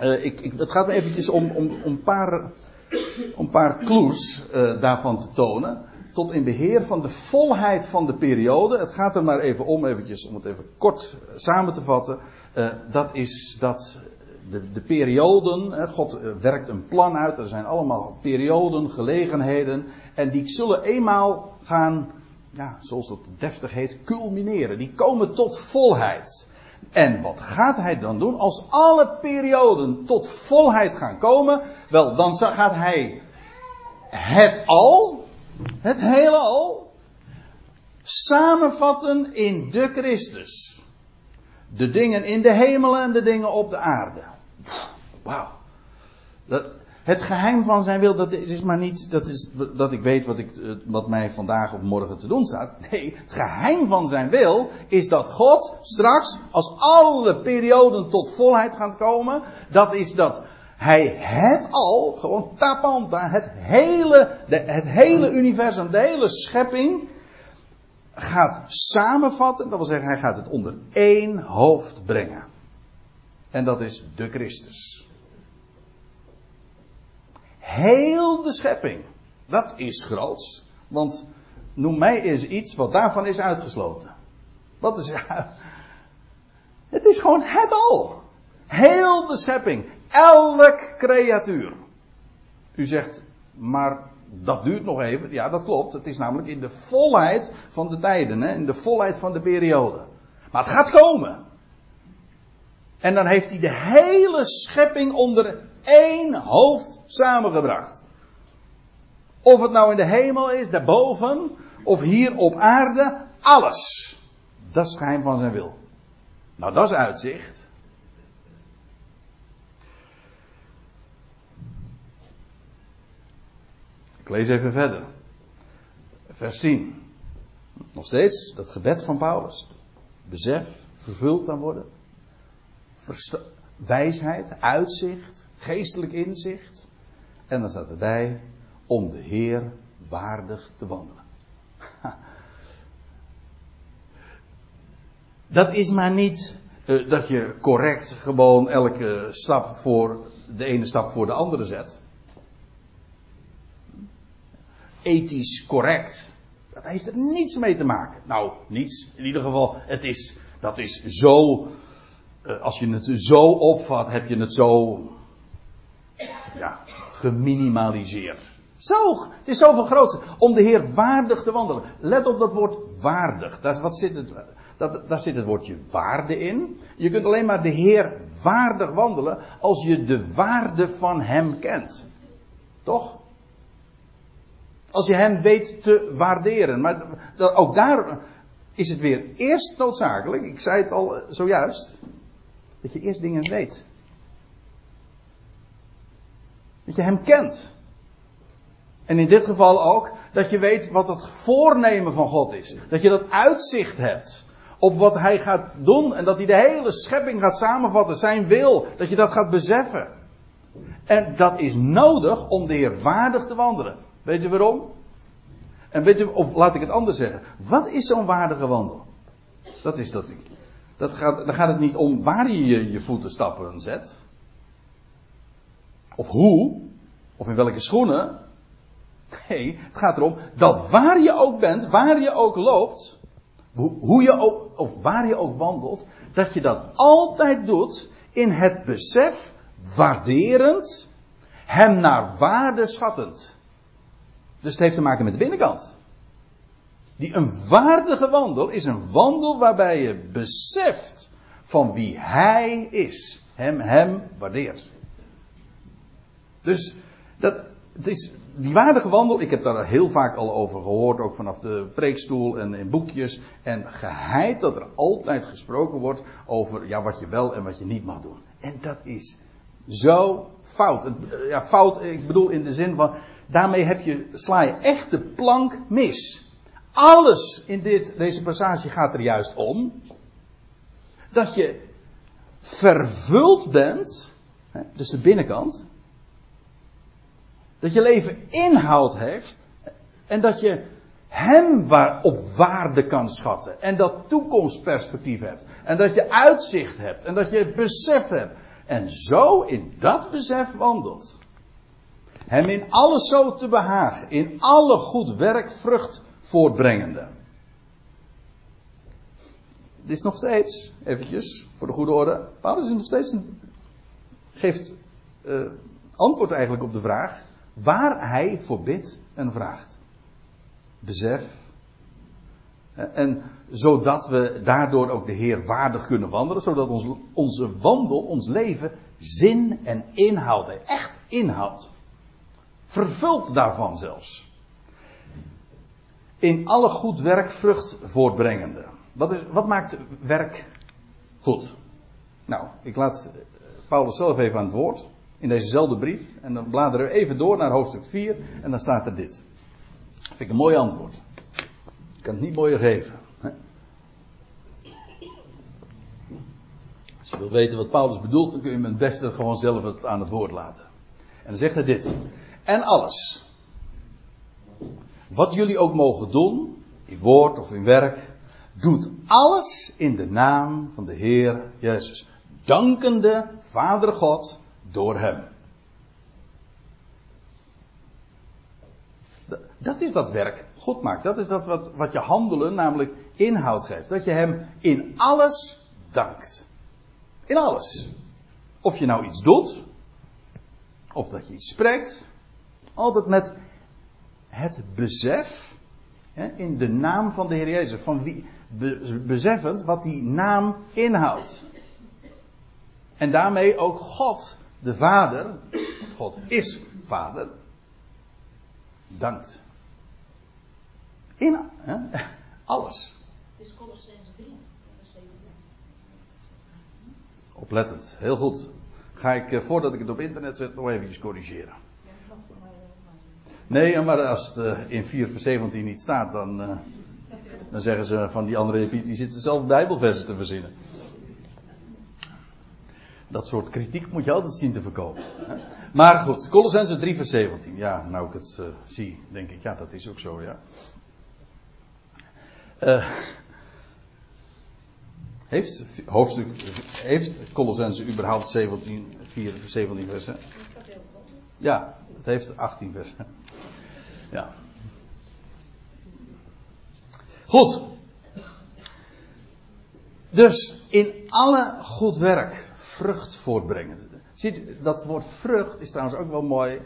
uh, ik, ik, het gaat me eventjes om, om, om een paar een paar clues uh, daarvan te tonen. Tot in beheer van de volheid van de periode. Het gaat er maar even om, eventjes, om het even kort samen te vatten. Uh, dat is dat de, de perioden, God werkt een plan uit. Er zijn allemaal perioden, gelegenheden. En die zullen eenmaal gaan, ja, zoals dat deftig heet, culmineren. Die komen tot volheid. En wat gaat hij dan doen? Als alle perioden tot volheid gaan komen, wel, dan gaat hij het al, het hele al, samenvatten in de Christus. De dingen in de hemel en de dingen op de aarde. Wauw. Het geheim van zijn wil, dat is maar niet dat, is, dat ik weet wat, ik, eh, wat mij vandaag of morgen te doen staat. Nee, het geheim van zijn wil is dat God straks, als alle perioden tot volheid gaan komen, dat is dat hij het al, gewoon tapanta, het hele, de, het hele universum, de hele schepping, gaat samenvatten. Dat wil zeggen, hij gaat het onder één hoofd brengen. En dat is de Christus. Heel de schepping. Dat is groots. Want noem mij eens iets wat daarvan is uitgesloten. Wat is. Het is gewoon het al. Heel de schepping. Elk creatuur. U zegt, maar dat duurt nog even. Ja, dat klopt. Het is namelijk in de volheid van de tijden. Hè? In de volheid van de periode. Maar het gaat komen. En dan heeft hij de hele schepping onder één hoofd samengebracht. Of het nou in de hemel is, daarboven, of hier op aarde, alles. Dat is het van zijn wil. Nou, dat is uitzicht. Ik lees even verder. Vers 10. Nog steeds dat gebed van Paulus. Besef, vervuld dan worden. wijsheid, uitzicht geestelijk inzicht. En dan staat erbij, om de Heer waardig te wandelen. Dat is maar niet uh, dat je correct gewoon elke stap voor de ene stap voor de andere zet. Ethisch correct. Dat heeft er niets mee te maken. Nou, niets. In ieder geval, het is, dat is zo. Uh, als je het zo opvat, heb je het zo geminimaliseerd. Zo, het is zoveel groter. Om de Heer waardig te wandelen. Let op dat woord waardig. Daar, wat zit het, dat, daar zit het woordje waarde in. Je kunt alleen maar de Heer waardig wandelen als je de waarde van Hem kent. Toch? Als je Hem weet te waarderen. Maar dat, ook daar is het weer eerst noodzakelijk. Ik zei het al zojuist. Dat je eerst dingen weet. Dat je hem kent. En in dit geval ook dat je weet wat het voornemen van God is. Dat je dat uitzicht hebt op wat hij gaat doen en dat hij de hele schepping gaat samenvatten, zijn wil, dat je dat gaat beseffen. En dat is nodig om de Heer waardig te wandelen. Weet je waarom? En weet je, of laat ik het anders zeggen. Wat is zo'n waardige wandel? Dat is dat. dat gaat, dan gaat het niet om waar je je, je voetenstappen zet. Of hoe, of in welke schoenen. Nee, het gaat erom dat waar je ook bent, waar je ook loopt, hoe je ook, of waar je ook wandelt, dat je dat altijd doet in het besef, waarderend, hem naar waarde schattend. Dus het heeft te maken met de binnenkant. Die een waardige wandel is een wandel waarbij je beseft van wie hij is. Hem, hem waardeert. Dus dat, het is die waardige wandel, ik heb daar heel vaak al over gehoord, ook vanaf de preekstoel en in boekjes. En geheid dat er altijd gesproken wordt over ja, wat je wel en wat je niet mag doen. En dat is zo fout. Eh, ja, fout, ik bedoel in de zin van, daarmee heb je, sla je echt de plank mis. Alles in dit, deze passage gaat er juist om. Dat je vervuld bent, dus de binnenkant, dat je leven inhoud heeft. En dat je hem waar, op waarde kan schatten. En dat toekomstperspectief hebt. En dat je uitzicht hebt. En dat je het besef hebt. En zo in dat besef wandelt. Hem in alles zo te behagen. In alle goed werk vrucht voortbrengende. Dit is nog steeds, eventjes, voor de goede orde. Paulus is nog steeds een, geeft uh, antwoord eigenlijk op de vraag waar hij voor bidt en vraagt. Besef. En zodat we daardoor ook de Heer waardig kunnen wandelen, zodat ons, onze wandel, ons leven, zin en inhoud heeft. Echt inhoud. Vervuld daarvan zelfs. In alle goed werk vrucht voortbrengende. Wat, is, wat maakt werk goed? Nou, ik laat Paulus zelf even aan het woord. In dezezelfde brief. En dan bladeren we even door naar hoofdstuk 4. En dan staat er dit. Vind ik een mooi antwoord. Ik kan het niet mooier geven. Als je wil weten wat Paulus bedoelt, dan kun je hem het beste gewoon zelf aan het woord laten. En dan zegt hij dit. En alles. Wat jullie ook mogen doen, in woord of in werk, doet alles in de naam van de Heer Jezus. Dankende Vader God door Hem. Dat is wat werk goed maakt. Dat is dat wat, wat je handelen namelijk inhoud geeft. Dat je Hem in alles dankt. In alles. Of je nou iets doet, of dat je iets spreekt, altijd met het besef in de naam van de Heer Jezus. Van wie, beseffend wat die naam inhoudt. En daarmee ook God, de Vader, God is Vader, dankt. In hè, alles. Het is Colossense 3. Oplettend, heel goed. Ga ik, eh, voordat ik het op internet zet, nog even corrigeren. Nee, maar als het eh, in 4 vers 17 niet staat, dan, dan zeggen ze van die andere die zitten zelf bijbelversen te verzinnen. Dat soort kritiek moet je altijd zien te voorkomen. Maar goed, Colossense 3 vers 17. Ja, nou ik het uh, zie, denk ik, ja, dat is ook zo, ja. Uh, heeft hoofdstuk, heeft Colossense überhaupt 17, 4, 17 versen? Ja, het heeft 18 versen. Ja. Goed. Dus in alle goed werk vrucht voortbrengen. Ziet, dat woord vrucht is trouwens ook wel mooi,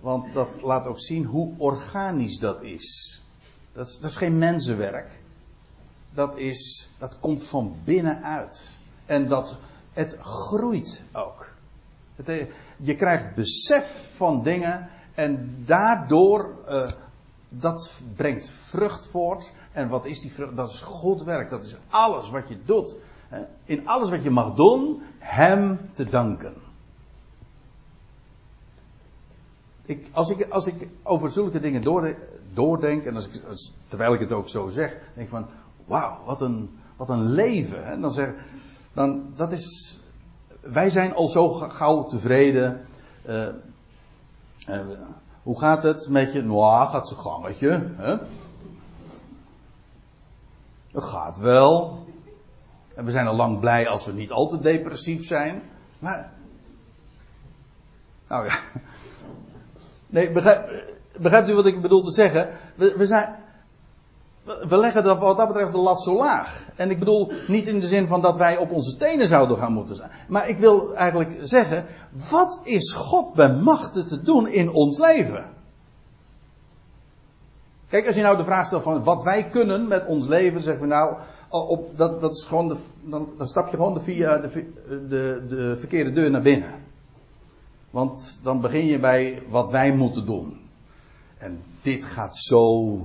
want dat laat ook zien hoe organisch dat is. Dat is, dat is geen mensenwerk. Dat, is, dat komt van binnenuit. En dat, het groeit ook. Het, je krijgt besef van dingen en daardoor, uh, dat brengt vrucht voort. En wat is die vrucht? Dat is goed werk. Dat is alles wat je doet. In alles wat je mag doen, Hem te danken. Ik, als, ik, als ik over zulke dingen door, doordenk, en als ik, terwijl ik het ook zo zeg, denk ik van, wauw, wat een, wat een leven. Dan zeg, dan, dat is, wij zijn al zo gauw tevreden. Uh, uh, hoe gaat het met je? Nou, gaat zijn gangetje. Hè? Het gaat wel. En we zijn al lang blij als we niet al te depressief zijn. Maar. Nou ja. Nee, begrijpt u wat ik bedoel te zeggen? We, we zijn. We leggen dat wat dat betreft de lat zo laag. En ik bedoel niet in de zin van dat wij op onze tenen zouden gaan moeten zijn. Maar ik wil eigenlijk zeggen, wat is God bij machten te doen in ons leven? Kijk, als je nou de vraag stelt van wat wij kunnen met ons leven, zeggen we nou, op, dat, dat is gewoon de, dan, dan stap je gewoon de, via de, de, de verkeerde deur naar binnen. Want dan begin je bij wat wij moeten doen. En dit gaat zo,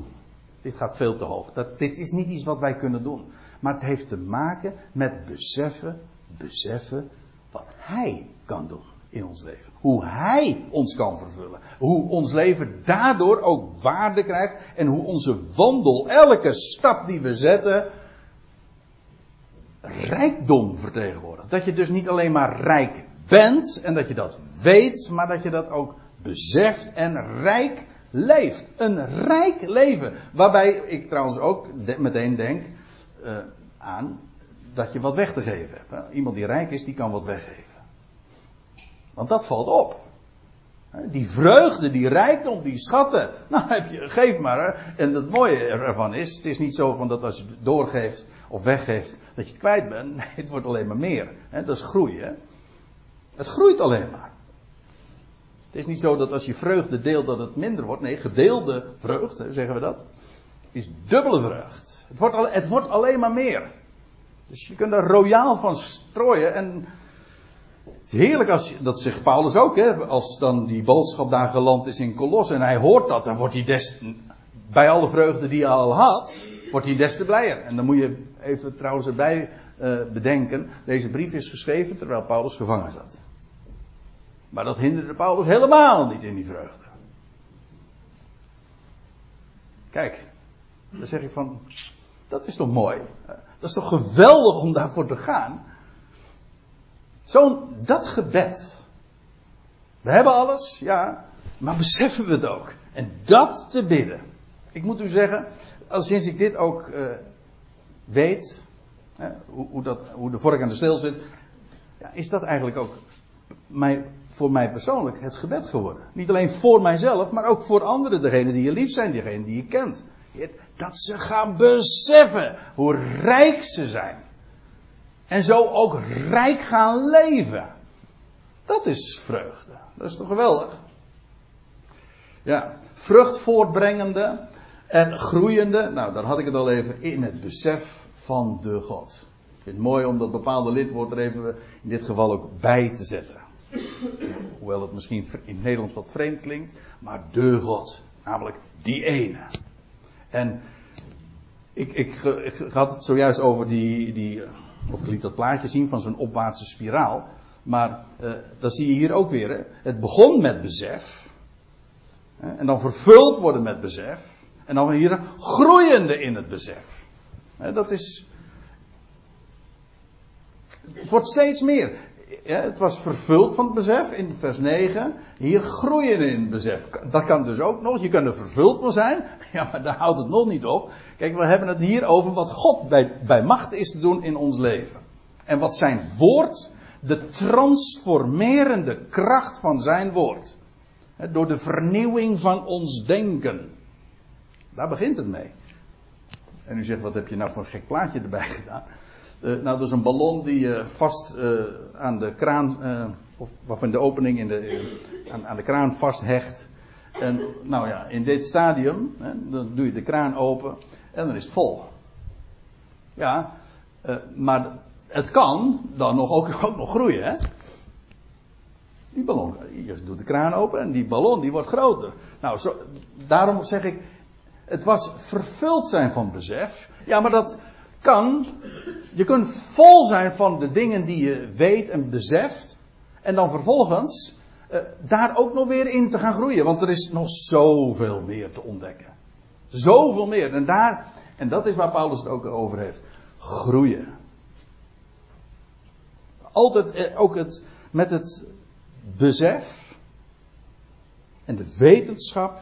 dit gaat veel te hoog. Dat, dit is niet iets wat wij kunnen doen. Maar het heeft te maken met beseffen, beseffen wat Hij kan doen in ons leven. Hoe Hij ons kan vervullen. Hoe ons leven daardoor ook waarde krijgt. En hoe onze wandel, elke stap die we zetten, rijkdom vertegenwoordigt. Dat je dus niet alleen maar rijk bent en dat je dat weet, maar dat je dat ook beseft en rijk leeft. Een rijk leven. Waarbij ik trouwens ook meteen denk uh, aan dat je wat weg te geven hebt. Iemand die rijk is, die kan wat weggeven. Want dat valt op. Die vreugde, die rijkdom, die schatten. Nou, heb je, geef maar. En het mooie ervan is, het is niet zo van dat als je het doorgeeft of weggeeft, dat je het kwijt bent. Nee, het wordt alleen maar meer. Dat is groei. Hè. Het groeit alleen maar. Het is niet zo dat als je vreugde deelt dat het minder wordt. Nee, gedeelde vreugde, zeggen we dat, is dubbele vreugd. Het wordt, het wordt alleen maar meer. Dus je kunt er royaal van strooien en het is heerlijk als, dat zegt Paulus ook, hè, als dan die boodschap daar geland is in Kolos en hij hoort dat, dan wordt hij des, bij alle vreugde die hij al had, wordt hij des te blijer. En dan moet je even trouwens erbij uh, bedenken, deze brief is geschreven terwijl Paulus gevangen zat. Maar dat hinderde Paulus helemaal niet in die vreugde. Kijk, dan zeg ik van, dat is toch mooi? Dat is toch geweldig om daarvoor te gaan? Zo'n, dat gebed. We hebben alles, ja, maar beseffen we het ook? En dat te bidden. Ik moet u zeggen, als sinds ik dit ook uh, weet, hè, hoe, hoe, dat, hoe de vork aan de steel zit, ja, is dat eigenlijk ook mij, voor mij persoonlijk het gebed geworden. Niet alleen voor mijzelf, maar ook voor anderen, degenen die je lief zijn, degenen die je kent. Dat ze gaan beseffen hoe rijk ze zijn. En zo ook rijk gaan leven. Dat is vreugde. Dat is toch geweldig? Ja, vrucht voortbrengende en groeiende. Nou, daar had ik het al even in het besef van de God. Ik vind het mooi om dat bepaalde lidwoord er even in dit geval ook bij te zetten. Hoewel het misschien in het Nederlands wat vreemd klinkt, maar de God. Namelijk die ene. En ik, ik, ik, had het zojuist over die, die, of ik liet dat plaatje zien van zo'n opwaartse spiraal. Maar uh, dat zie je hier ook weer. Hè? Het begon met besef. Hè? En dan vervuld worden met besef. En dan hier groeiende in het besef. Hè, dat is. Het wordt steeds meer ja, het was vervuld van het besef in vers 9. Hier groeien in het besef. Dat kan dus ook nog. Je kan er vervuld van zijn. Ja, maar daar houdt het nog niet op. Kijk, we hebben het hier over wat God bij, bij macht is te doen in ons leven. En wat zijn woord, de transformerende kracht van zijn woord. Door de vernieuwing van ons denken. Daar begint het mee. En u zegt, wat heb je nou voor een gek plaatje erbij gedaan? Uh, nou, dat is een ballon die je uh, vast uh, aan de kraan, of waarvan de opening in de, aan, aan, de kraan vasthecht. En nou ja, in dit stadium, hè, dan doe je de kraan open en dan is het vol. Ja, maar het kan dan nog ook, nog groeien, hè? Die ballon, je doet de kraan open en die ballon die wordt groter. Nou, daarom zeg ik, het was vervuld zijn van besef. Ja, maar dat, kan, je kunt vol zijn van de dingen die je weet en beseft. En dan vervolgens uh, daar ook nog weer in te gaan groeien. Want er is nog zoveel meer te ontdekken. Zoveel meer. En daar, en dat is waar Paulus het ook over heeft. Groeien. Altijd eh, ook het, met het besef en de wetenschap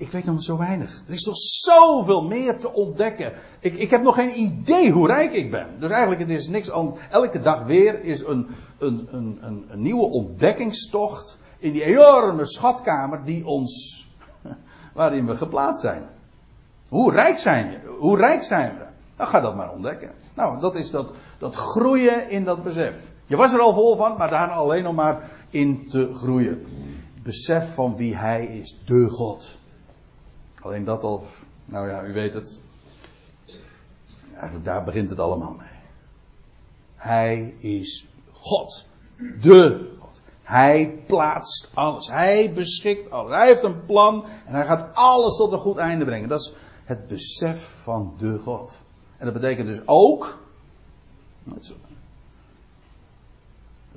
ik weet nog zo weinig. Er is nog zoveel meer te ontdekken. Ik, ik heb nog geen idee hoe rijk ik ben. Dus eigenlijk het is niks anders. Elke dag weer is een, een, een, een, een nieuwe ontdekkingstocht in die enorme schatkamer die ons, waarin we geplaatst zijn. Hoe rijk zijn we? Hoe rijk zijn we? Nou, ga dat maar ontdekken. Nou, dat is dat, dat groeien in dat besef. Je was er al vol van, maar daar alleen nog maar in te groeien. Besef van wie hij is, de God. Alleen dat al, nou ja, u weet het. Eigenlijk daar begint het allemaal mee. Hij is God. De God. Hij plaatst alles. Hij beschikt alles. Hij heeft een plan en hij gaat alles tot een goed einde brengen. Dat is het besef van de God. En dat betekent dus ook.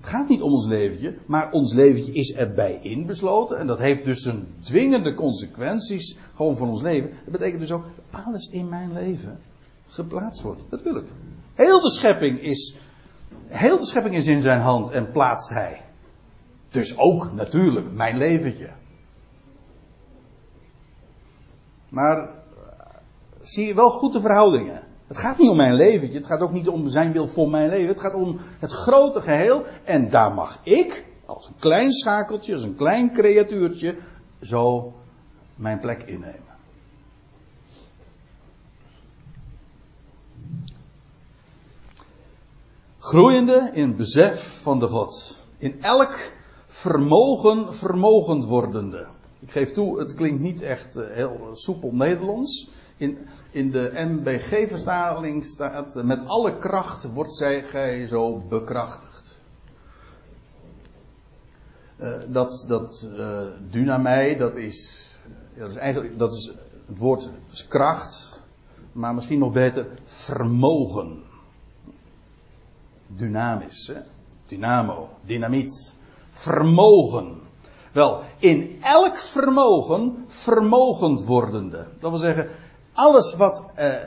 Het gaat niet om ons leventje, maar ons leventje is erbij inbesloten. En dat heeft dus een dwingende consequenties gewoon voor ons leven. Dat betekent dus ook, alles in mijn leven geplaatst wordt. Dat wil ik. Heel de schepping is, heel de schepping is in zijn hand en plaatst hij. Dus ook natuurlijk mijn leventje. Maar zie je wel goed de verhoudingen. Het gaat niet om mijn leventje. Het gaat ook niet om zijn wil voor mijn leven. Het gaat om het grote geheel. En daar mag ik, als een klein schakeltje, als een klein creatuurtje, zo mijn plek innemen. Groeiende in besef van de God. In elk vermogen vermogend wordende. Ik geef toe, het klinkt niet echt eh, heel soepel Nederlands. In, in de MBG-verstaling staat: met alle kracht wordt zij gij zo bekrachtigd. Uh, dat dat uh, dynamij, dat is, dat is eigenlijk dat is, het woord is kracht, maar misschien nog beter vermogen. Dynamisch, hè? dynamo, dynamiet. vermogen. Wel, in elk vermogen vermogend wordende. Dat wil zeggen, alles wat, eh,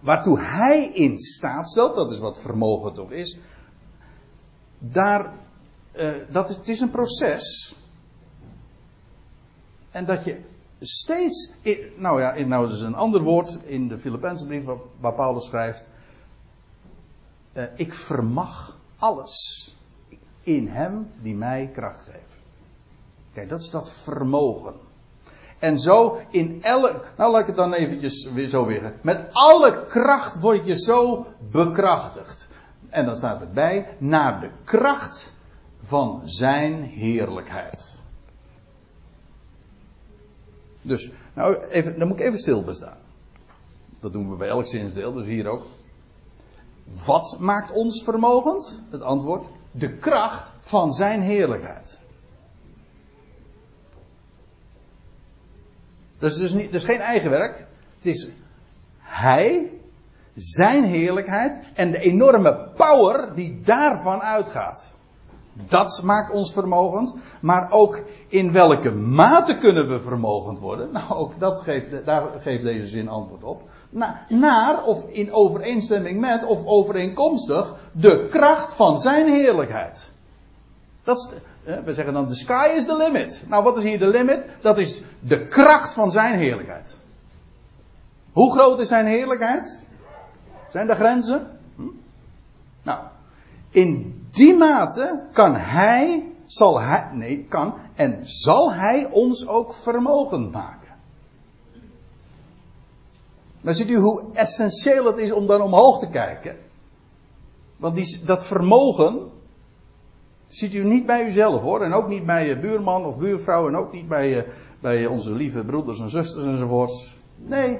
waartoe hij in staat stelt, dat is wat vermogen toch is, daar, eh, dat, het is een proces. En dat je steeds, nou ja, nou is een ander woord in de Filipijnse brief waar, Paulus schrijft, uh, ik vermag alles in hem die mij kracht geeft. Kijk, dat is dat vermogen. En zo in elk, nou laat ik het dan eventjes weer zo weer. Met alle kracht word je zo bekrachtigd. En dan staat erbij, naar de kracht van zijn heerlijkheid. Dus, nou, even, dan moet ik even stilbestaan. Dat doen we bij elk zinsdeel, dus hier ook. Wat maakt ons vermogend? Het antwoord, de kracht van zijn heerlijkheid. Dat is dus niet, dat is geen eigen werk. Het is hij, zijn heerlijkheid en de enorme power die daarvan uitgaat. Dat maakt ons vermogend. Maar ook in welke mate kunnen we vermogend worden? Nou, ook dat geeft, daar geeft deze zin antwoord op. Naar, of in overeenstemming met, of overeenkomstig, de kracht van zijn heerlijkheid. Dat is, we zeggen dan, the sky is the limit. Nou, wat is hier de limit? Dat is de kracht van zijn heerlijkheid. Hoe groot is zijn heerlijkheid? Zijn er grenzen? Hm? Nou, in die mate kan hij, zal hij, nee, kan en zal hij ons ook vermogen maken. Dan ziet u hoe essentieel het is om dan omhoog te kijken. Want die, dat vermogen ziet u niet bij uzelf hoor. En ook niet bij je buurman of buurvrouw. En ook niet bij, bij onze lieve broeders en zusters enzovoorts. Nee.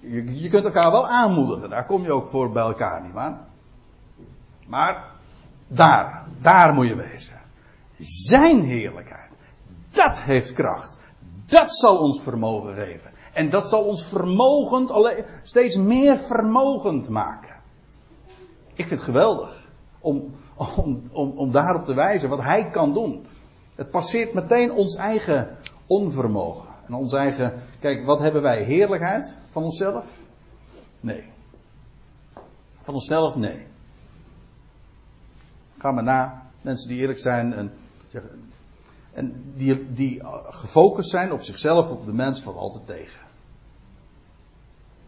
Je, je kunt elkaar wel aanmoedigen. Daar kom je ook voor bij elkaar, niet? Maar daar, daar moet je wezen. Zijn heerlijkheid. Dat heeft kracht. Dat zal ons vermogen geven. En dat zal ons vermogend, steeds meer vermogend maken. Ik vind het geweldig om, om, om, om daarop te wijzen wat hij kan doen. Het passeert meteen ons eigen onvermogen. En ons eigen, kijk, wat hebben wij? Heerlijkheid van onszelf? Nee. Van onszelf? Nee. Ga maar na. Mensen die eerlijk zijn en en die, die gefocust zijn op zichzelf, op de mens, valt altijd tegen.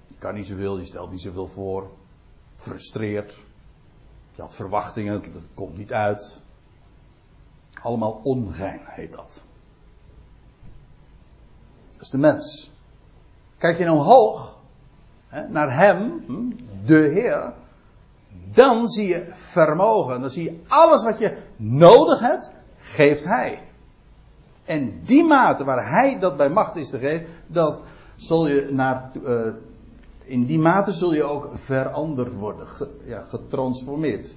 Je kan niet zoveel, je stelt niet zoveel voor. Frustreert. Je had verwachtingen, het komt niet uit. Allemaal ongein heet dat. Dat is de mens. Kijk je nou hoog hè, naar hem, hm, de Heer, dan zie je vermogen. Dan zie je alles wat je nodig hebt, geeft Hij. En die mate waar Hij dat bij macht is te geven, dat zul je naar, uh, in die mate zul je ook veranderd worden, ja, getransformeerd.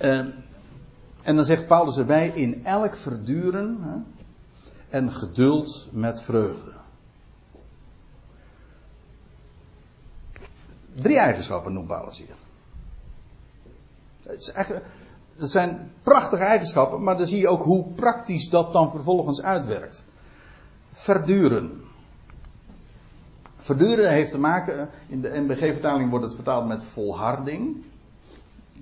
Uh, en dan zegt Paulus erbij, in elk verduren hè, en geduld met vreugde. Drie eigenschappen noemt Paulus hier. Het is dat zijn prachtige eigenschappen, maar dan zie je ook hoe praktisch dat dan vervolgens uitwerkt. Verduren. Verduren heeft te maken, in de NBG-vertaling wordt het vertaald met volharding.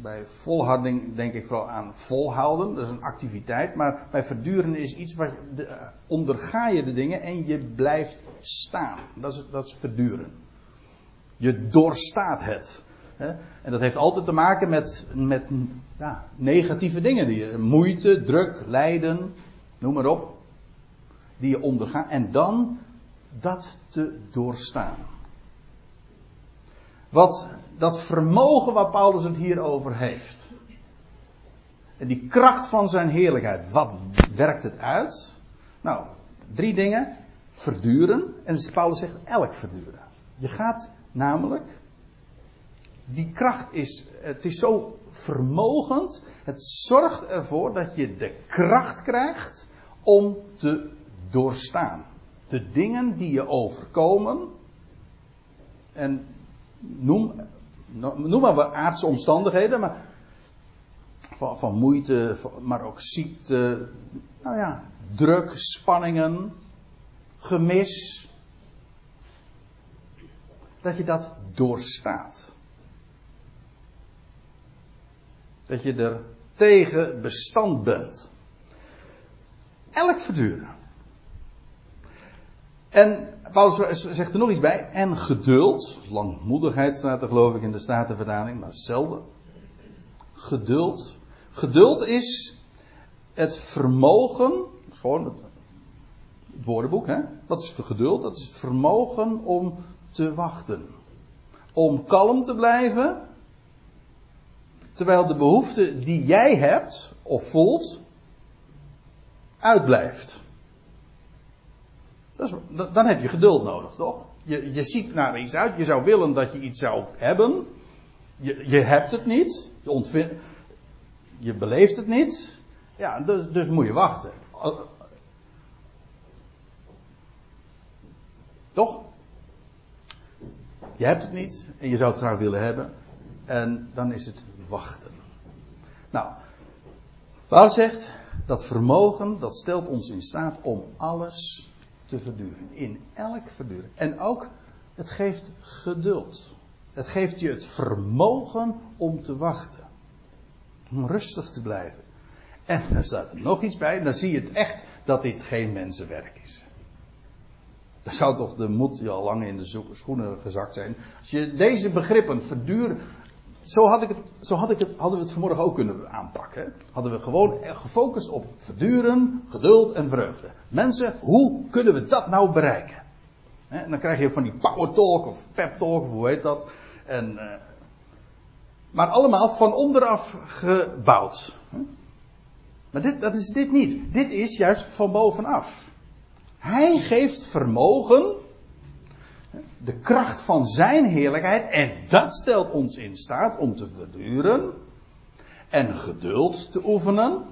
Bij volharding denk ik vooral aan volhouden, dat is een activiteit. Maar bij verduren is iets wat de, onderga je de dingen en je blijft staan. Dat is, dat is verduren. Je doorstaat het. En dat heeft altijd te maken met, met ja, negatieve dingen. Die, moeite, druk, lijden, noem maar op. Die je ondergaat. En dan dat te doorstaan. Wat dat vermogen waar Paulus het hier over heeft. En die kracht van zijn heerlijkheid. Wat werkt het uit? Nou, drie dingen. Verduren. En Paulus zegt elk verduren. Je gaat namelijk. Die kracht is. Het is zo vermogend. Het zorgt ervoor dat je de kracht krijgt om te doorstaan. De dingen die je overkomen. En noem, noem maar aardse omstandigheden, maar van, van moeite, maar ook ziekte, nou ja, druk, spanningen, gemis. Dat je dat doorstaat. Dat je er tegen bestand bent. Elk verduren. En Paulus zegt er nog iets bij. En geduld. Langmoedigheid staat er geloof ik in de Statenvertaling. Maar zelden. Geduld. Geduld is het vermogen. Dat is gewoon het, het woordenboek. Hè? Wat is geduld? Dat is het vermogen om te wachten. Om kalm te blijven. Terwijl de behoefte die jij hebt of voelt uitblijft. Dan heb je geduld nodig, toch? Je, je ziet naar iets uit. Je zou willen dat je iets zou hebben. Je, je hebt het niet. Je, je beleeft het niet. Ja, dus, dus moet je wachten. Toch? Je hebt het niet en je zou het graag willen hebben. En dan is het wachten. Nou, Paulus zegt, dat vermogen, dat stelt ons in staat om alles te verduren. In elk verduren. En ook, het geeft geduld. Het geeft je het vermogen om te wachten. Om rustig te blijven. En dan staat er nog iets bij, dan zie je het echt dat dit geen mensenwerk is. Dan zou toch de moed je al lang in de schoenen gezakt zijn. Als je deze begrippen verduren, zo, had ik het, zo had ik het, hadden we het vanmorgen ook kunnen aanpakken. Hadden we gewoon gefocust op verduren, geduld en vreugde. Mensen, hoe kunnen we dat nou bereiken? En dan krijg je van die power talk of pep talk of hoe heet dat. En, uh, maar allemaal van onderaf gebouwd. Maar dit, dat is dit niet. Dit is juist van bovenaf. Hij geeft vermogen de kracht van zijn heerlijkheid. En dat stelt ons in staat om te verduren. En geduld te oefenen.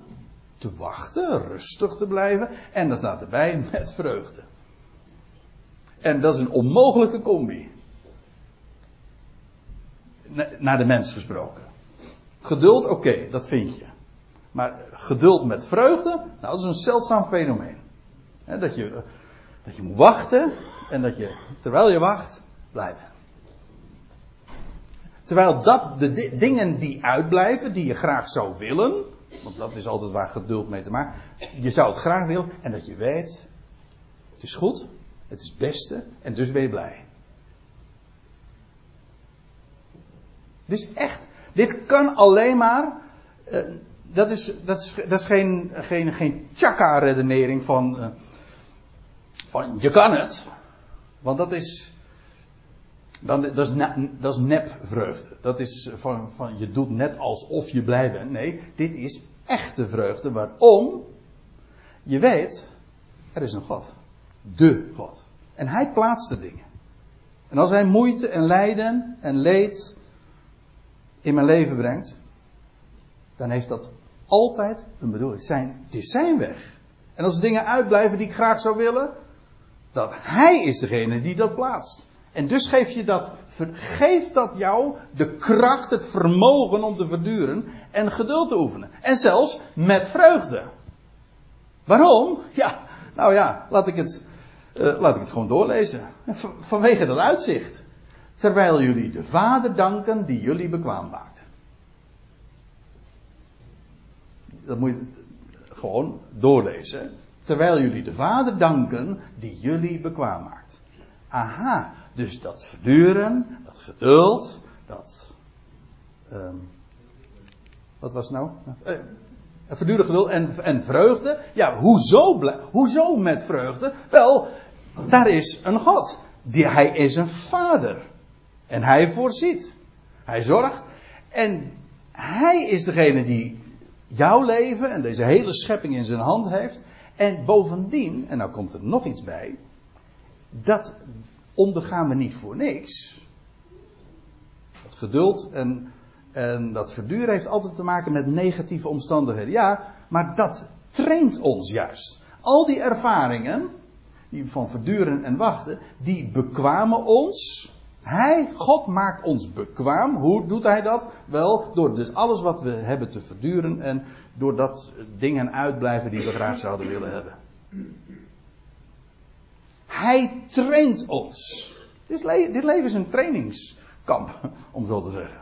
Te wachten, rustig te blijven. En dan staat erbij met vreugde. En dat is een onmogelijke combi. Naar de mens gesproken. Geduld, oké, dat vind je. Maar geduld met vreugde, nou, dat is een zeldzaam fenomeen. dat, je, dat je moet wachten en dat je, terwijl je wacht, blijven. Terwijl dat de dingen die uitblijven, die je graag zou willen, want dat is altijd waar geduld mee te maken, je zou het graag willen en dat je weet, het is goed, het is het beste en dus ben je blij. Dit is echt, dit kan alleen maar, uh, dat is, dat is, dat is geen, geen, geen tjaka-redenering van, uh, van je kan het. Want dat is. Dan, dat, is dat is nepvreugde. Dat is van, van je doet net alsof je blij bent. Nee, dit is echte vreugde. Waarom? Je weet, er is een God. De God. En hij plaatst de dingen. En als hij moeite en lijden en leed in mijn leven brengt, dan heeft dat altijd een bedoeling. Zijn, het is zijn weg. En als dingen uitblijven die ik graag zou willen, dat hij is degene die dat plaatst. En dus geeft je dat, geeft dat jou de kracht, het vermogen om te verduren en geduld te oefenen. En zelfs met vreugde. Waarom? Ja, nou ja, laat ik het, uh, laat ik het gewoon doorlezen. Vanwege dat uitzicht. Terwijl jullie de Vader danken die jullie bekwaam maakt. Dat moet je gewoon doorlezen. Terwijl jullie de Vader danken die jullie bekwaam maakt. Aha, dus dat verduren, dat geduld, dat. Um, wat was het nou? Uh, verduren, geduld en, en vreugde. Ja, hoezo, hoezo met vreugde? Wel, daar is een God. Die, hij is een vader. En hij voorziet. Hij zorgt. En hij is degene die jouw leven en deze hele schepping in zijn hand heeft. En bovendien, en nou komt er nog iets bij, dat ondergaan we niet voor niks. Dat geduld en, en dat verduren heeft altijd te maken met negatieve omstandigheden. Ja, maar dat traint ons juist. Al die ervaringen, die van verduren en wachten, die bekwamen ons Hij, God maakt ons bekwaam. Hoe doet hij dat? Wel, door dus alles wat we hebben te verduren en doordat dingen uitblijven die we graag zouden willen hebben. Hij traint ons. Dit, dit leven is een trainingskamp, om zo te zeggen.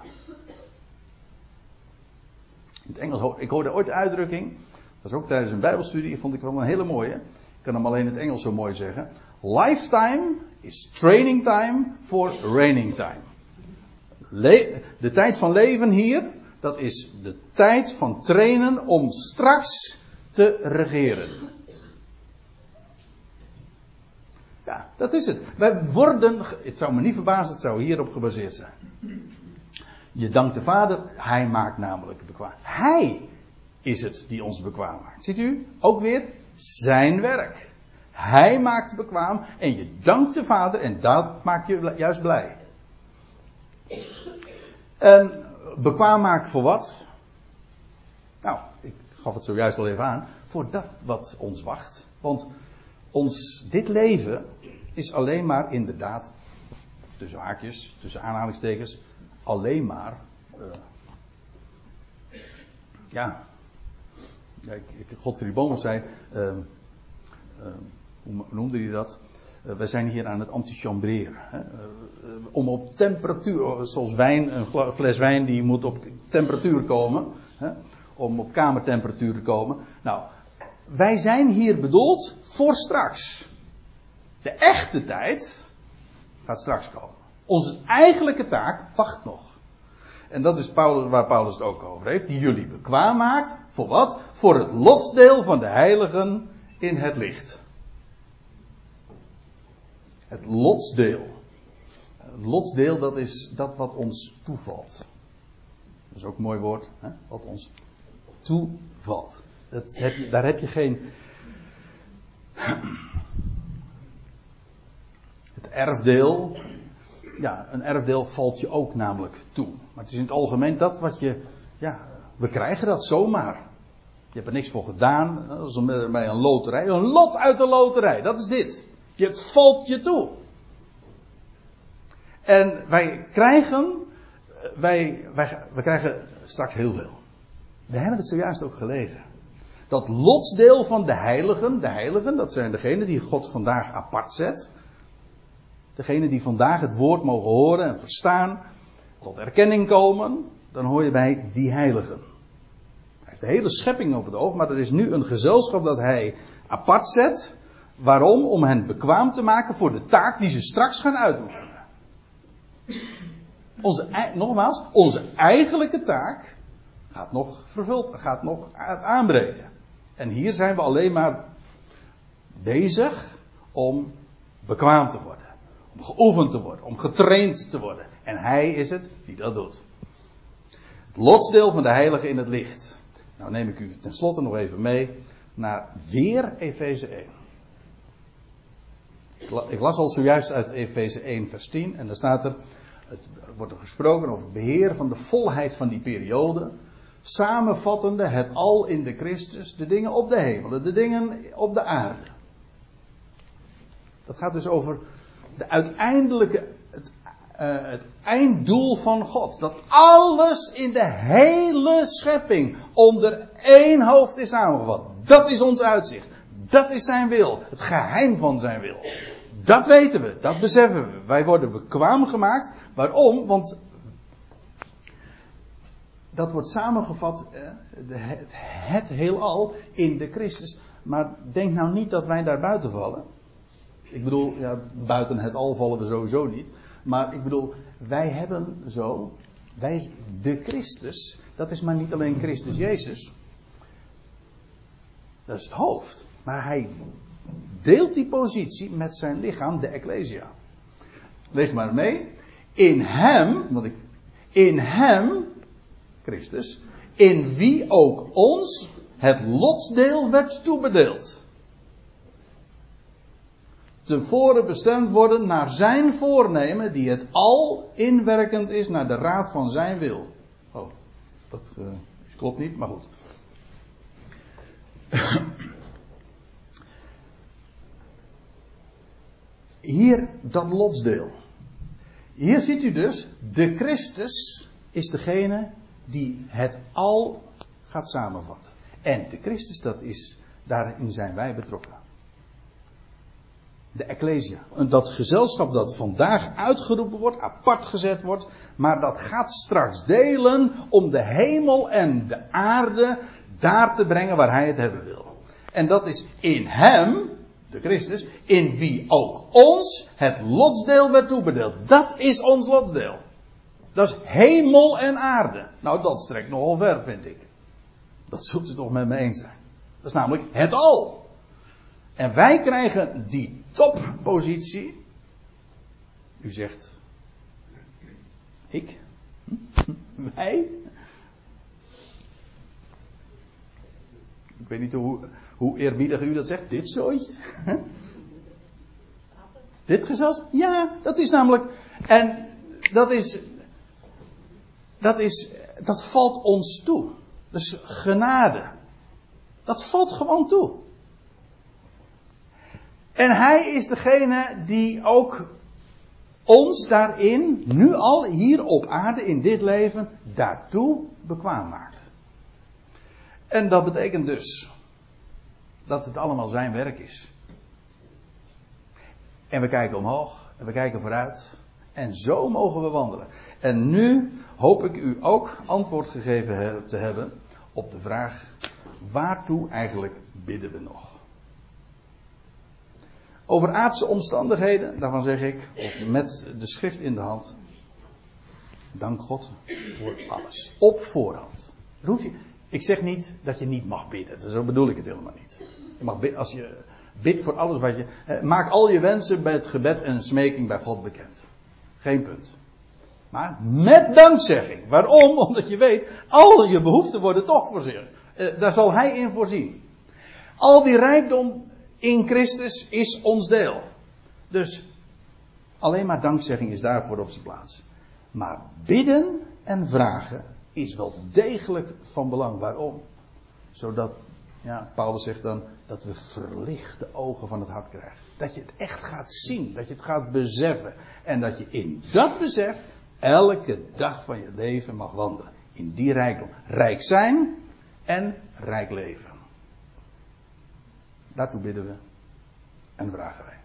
In het Engels, ik hoorde ooit de uitdrukking, dat was ook tijdens een bijbelstudie, vond ik wel een hele mooie. Ik kan hem alleen in het Engels zo mooi zeggen. Lifetime is training time for raining time. de tijd van leven hier, dat is de tijd van trainen om straks te regeren. Ja, dat is het. Wij worden, het zou me niet verbazen, het zou hierop gebaseerd zijn. Je dankt de Vader, Hij maakt namelijk bekwaam. Hij is het die ons bekwaam maakt. Ziet u? Ook weer zijn werk. Hij maakt bekwaam en je dankt de Vader en dat maakt je juist blij. En bekwaam maakt voor wat? Nou, ik gaf het zojuist al even aan. Voor dat wat ons wacht. Want ons, dit leven is alleen maar inderdaad, tussen haakjes, tussen aanhalingstekens, alleen maar. Uh, ja. ja Godfried Bomen zei. Uh, uh, hoe noemde hij dat? Uh, wij zijn hier aan het antichambreren. Uh, om op temperatuur, zoals wijn, een fles wijn die moet op temperatuur komen. Hè? Om op kamertemperatuur te komen. Nou, wij zijn hier bedoeld voor straks. De echte tijd gaat straks komen. Onze eigenlijke taak wacht nog. En dat is Paulus, waar Paulus het ook over heeft. Die jullie bekwaam maakt. Voor wat? Voor het lotsdeel van de heiligen in het licht. Het lotsdeel. Het lotsdeel, dat is dat wat ons toevalt. Dat is ook een mooi woord. Hè? Wat ons toevalt. Heb je, daar heb je geen. Het erfdeel. Ja, een erfdeel valt je ook namelijk toe. Maar het is in het algemeen dat wat je. Ja, we krijgen dat zomaar. Je hebt er niks voor gedaan. Dat is bij een loterij. Een lot uit de loterij, dat is dit. Het valt je toe. En wij krijgen, wij, wij, wij krijgen straks heel veel. We hebben het zojuist ook gelezen. Dat lotsdeel van de heiligen, de heiligen, dat zijn degenen die God vandaag apart zet. Degenen die vandaag het woord mogen horen en verstaan, tot erkenning komen, dan hoor je bij die heiligen. Hij heeft de hele schepping op het oog, maar er is nu een gezelschap dat hij apart zet. Waarom? Om hen bekwaam te maken voor de taak die ze straks gaan uitoefenen. Onze, nogmaals, onze eigenlijke taak gaat nog vervuld, gaat nog aanbreken. En hier zijn we alleen maar bezig om bekwaam te worden. Om geoefend te worden, om getraind te worden. En hij is het die dat doet. Het lotsdeel van de heilige in het licht. Nou neem ik u tenslotte nog even mee naar weer Efeze 1. Ik las al zojuist uit Efeze 1 vers 10 en daar staat er, het wordt er gesproken over het beheer van de volheid van die periode samenvattende het al in de Christus, de dingen op de hemelen, de dingen op de aarde. Dat gaat dus over de uiteindelijke, het, uh, het einddoel van God. Dat alles in de hele schepping onder één hoofd is samengevat. Dat is ons uitzicht. Dat is zijn wil. Het geheim van zijn wil. Dat weten we, dat beseffen we. Wij worden bekwaam gemaakt. Waarom? Want dat wordt samengevat, eh, het, het heelal, in de Christus. Maar denk nou niet dat wij daar buiten vallen. Ik bedoel, ja, buiten het al vallen we sowieso niet. Maar ik bedoel, wij hebben zo, wij, de Christus, dat is maar niet alleen Christus Jezus. Dat is het hoofd. Maar hij deelt die positie met zijn lichaam, de Ecclesia. Lees maar mee. In hem, want ik, in hem Christus, in wie ook ons het lotsdeel werd toebedeeld. Tevoren bestemd worden naar zijn voornemen, die het al inwerkend is naar de raad van zijn wil. Oh, dat uh, klopt niet, maar goed. Hier dat lotsdeel. Hier ziet u dus, de Christus is degene die het al gaat samenvatten. En de Christus, dat is, daarin zijn wij betrokken. De Ecclesia. Dat gezelschap dat vandaag uitgeroepen wordt, apart gezet wordt, maar dat gaat straks delen om de hemel en de aarde daar te brengen waar hij het hebben wil. En dat is in hem, de Christus, in wie ook ons het lotsdeel werd toebedeeld. Dat is ons lotsdeel. Dat is hemel en aarde. Nou, dat strekt nogal ver, vind ik. Dat zult u toch met me eens zijn. Dat is namelijk het al. En wij krijgen die toppositie. U zegt, ik? Wij? Ik weet niet hoe, hoe eerbiedig u dat zegt. Dit zooitje? Dit gezelschap? Ja, dat is namelijk. En dat is. Dat is. Dat valt ons toe. Dus genade. Dat valt gewoon toe. En hij is degene die ook ons daarin, nu al hier op aarde in dit leven, daartoe bekwaam maakt. En dat betekent dus dat het allemaal zijn werk is. En we kijken omhoog en we kijken vooruit. En zo mogen we wandelen. En nu hoop ik u ook antwoord gegeven te hebben op de vraag: waartoe eigenlijk bidden we nog? Over aardse omstandigheden, daarvan zeg ik, of met de schrift in de hand. Dank God voor alles. Op voorhand. Hoef je, ik zeg niet dat je niet mag bidden. Zo bedoel ik het helemaal niet. Je mag bidden, als je bidt voor alles wat je. Eh, maak al je wensen bij het gebed en smeking bij God bekend. Geen punt. Maar met dankzegging. Waarom? Omdat je weet, al je behoeften worden toch voorzien. Eh, daar zal Hij in voorzien. Al die rijkdom in Christus is ons deel. Dus alleen maar dankzegging is daarvoor op zijn plaats. Maar bidden en vragen is wel degelijk van belang. Waarom? Zodat, ja, Paulus zegt dan, dat we verlichte ogen van het hart krijgen. Dat je het echt gaat zien, dat je het gaat beseffen. En dat je in dat besef elke dag van je leven mag wandelen. In die rijkdom. Rijk zijn en rijk leven. Daartoe bidden we en vragen wij.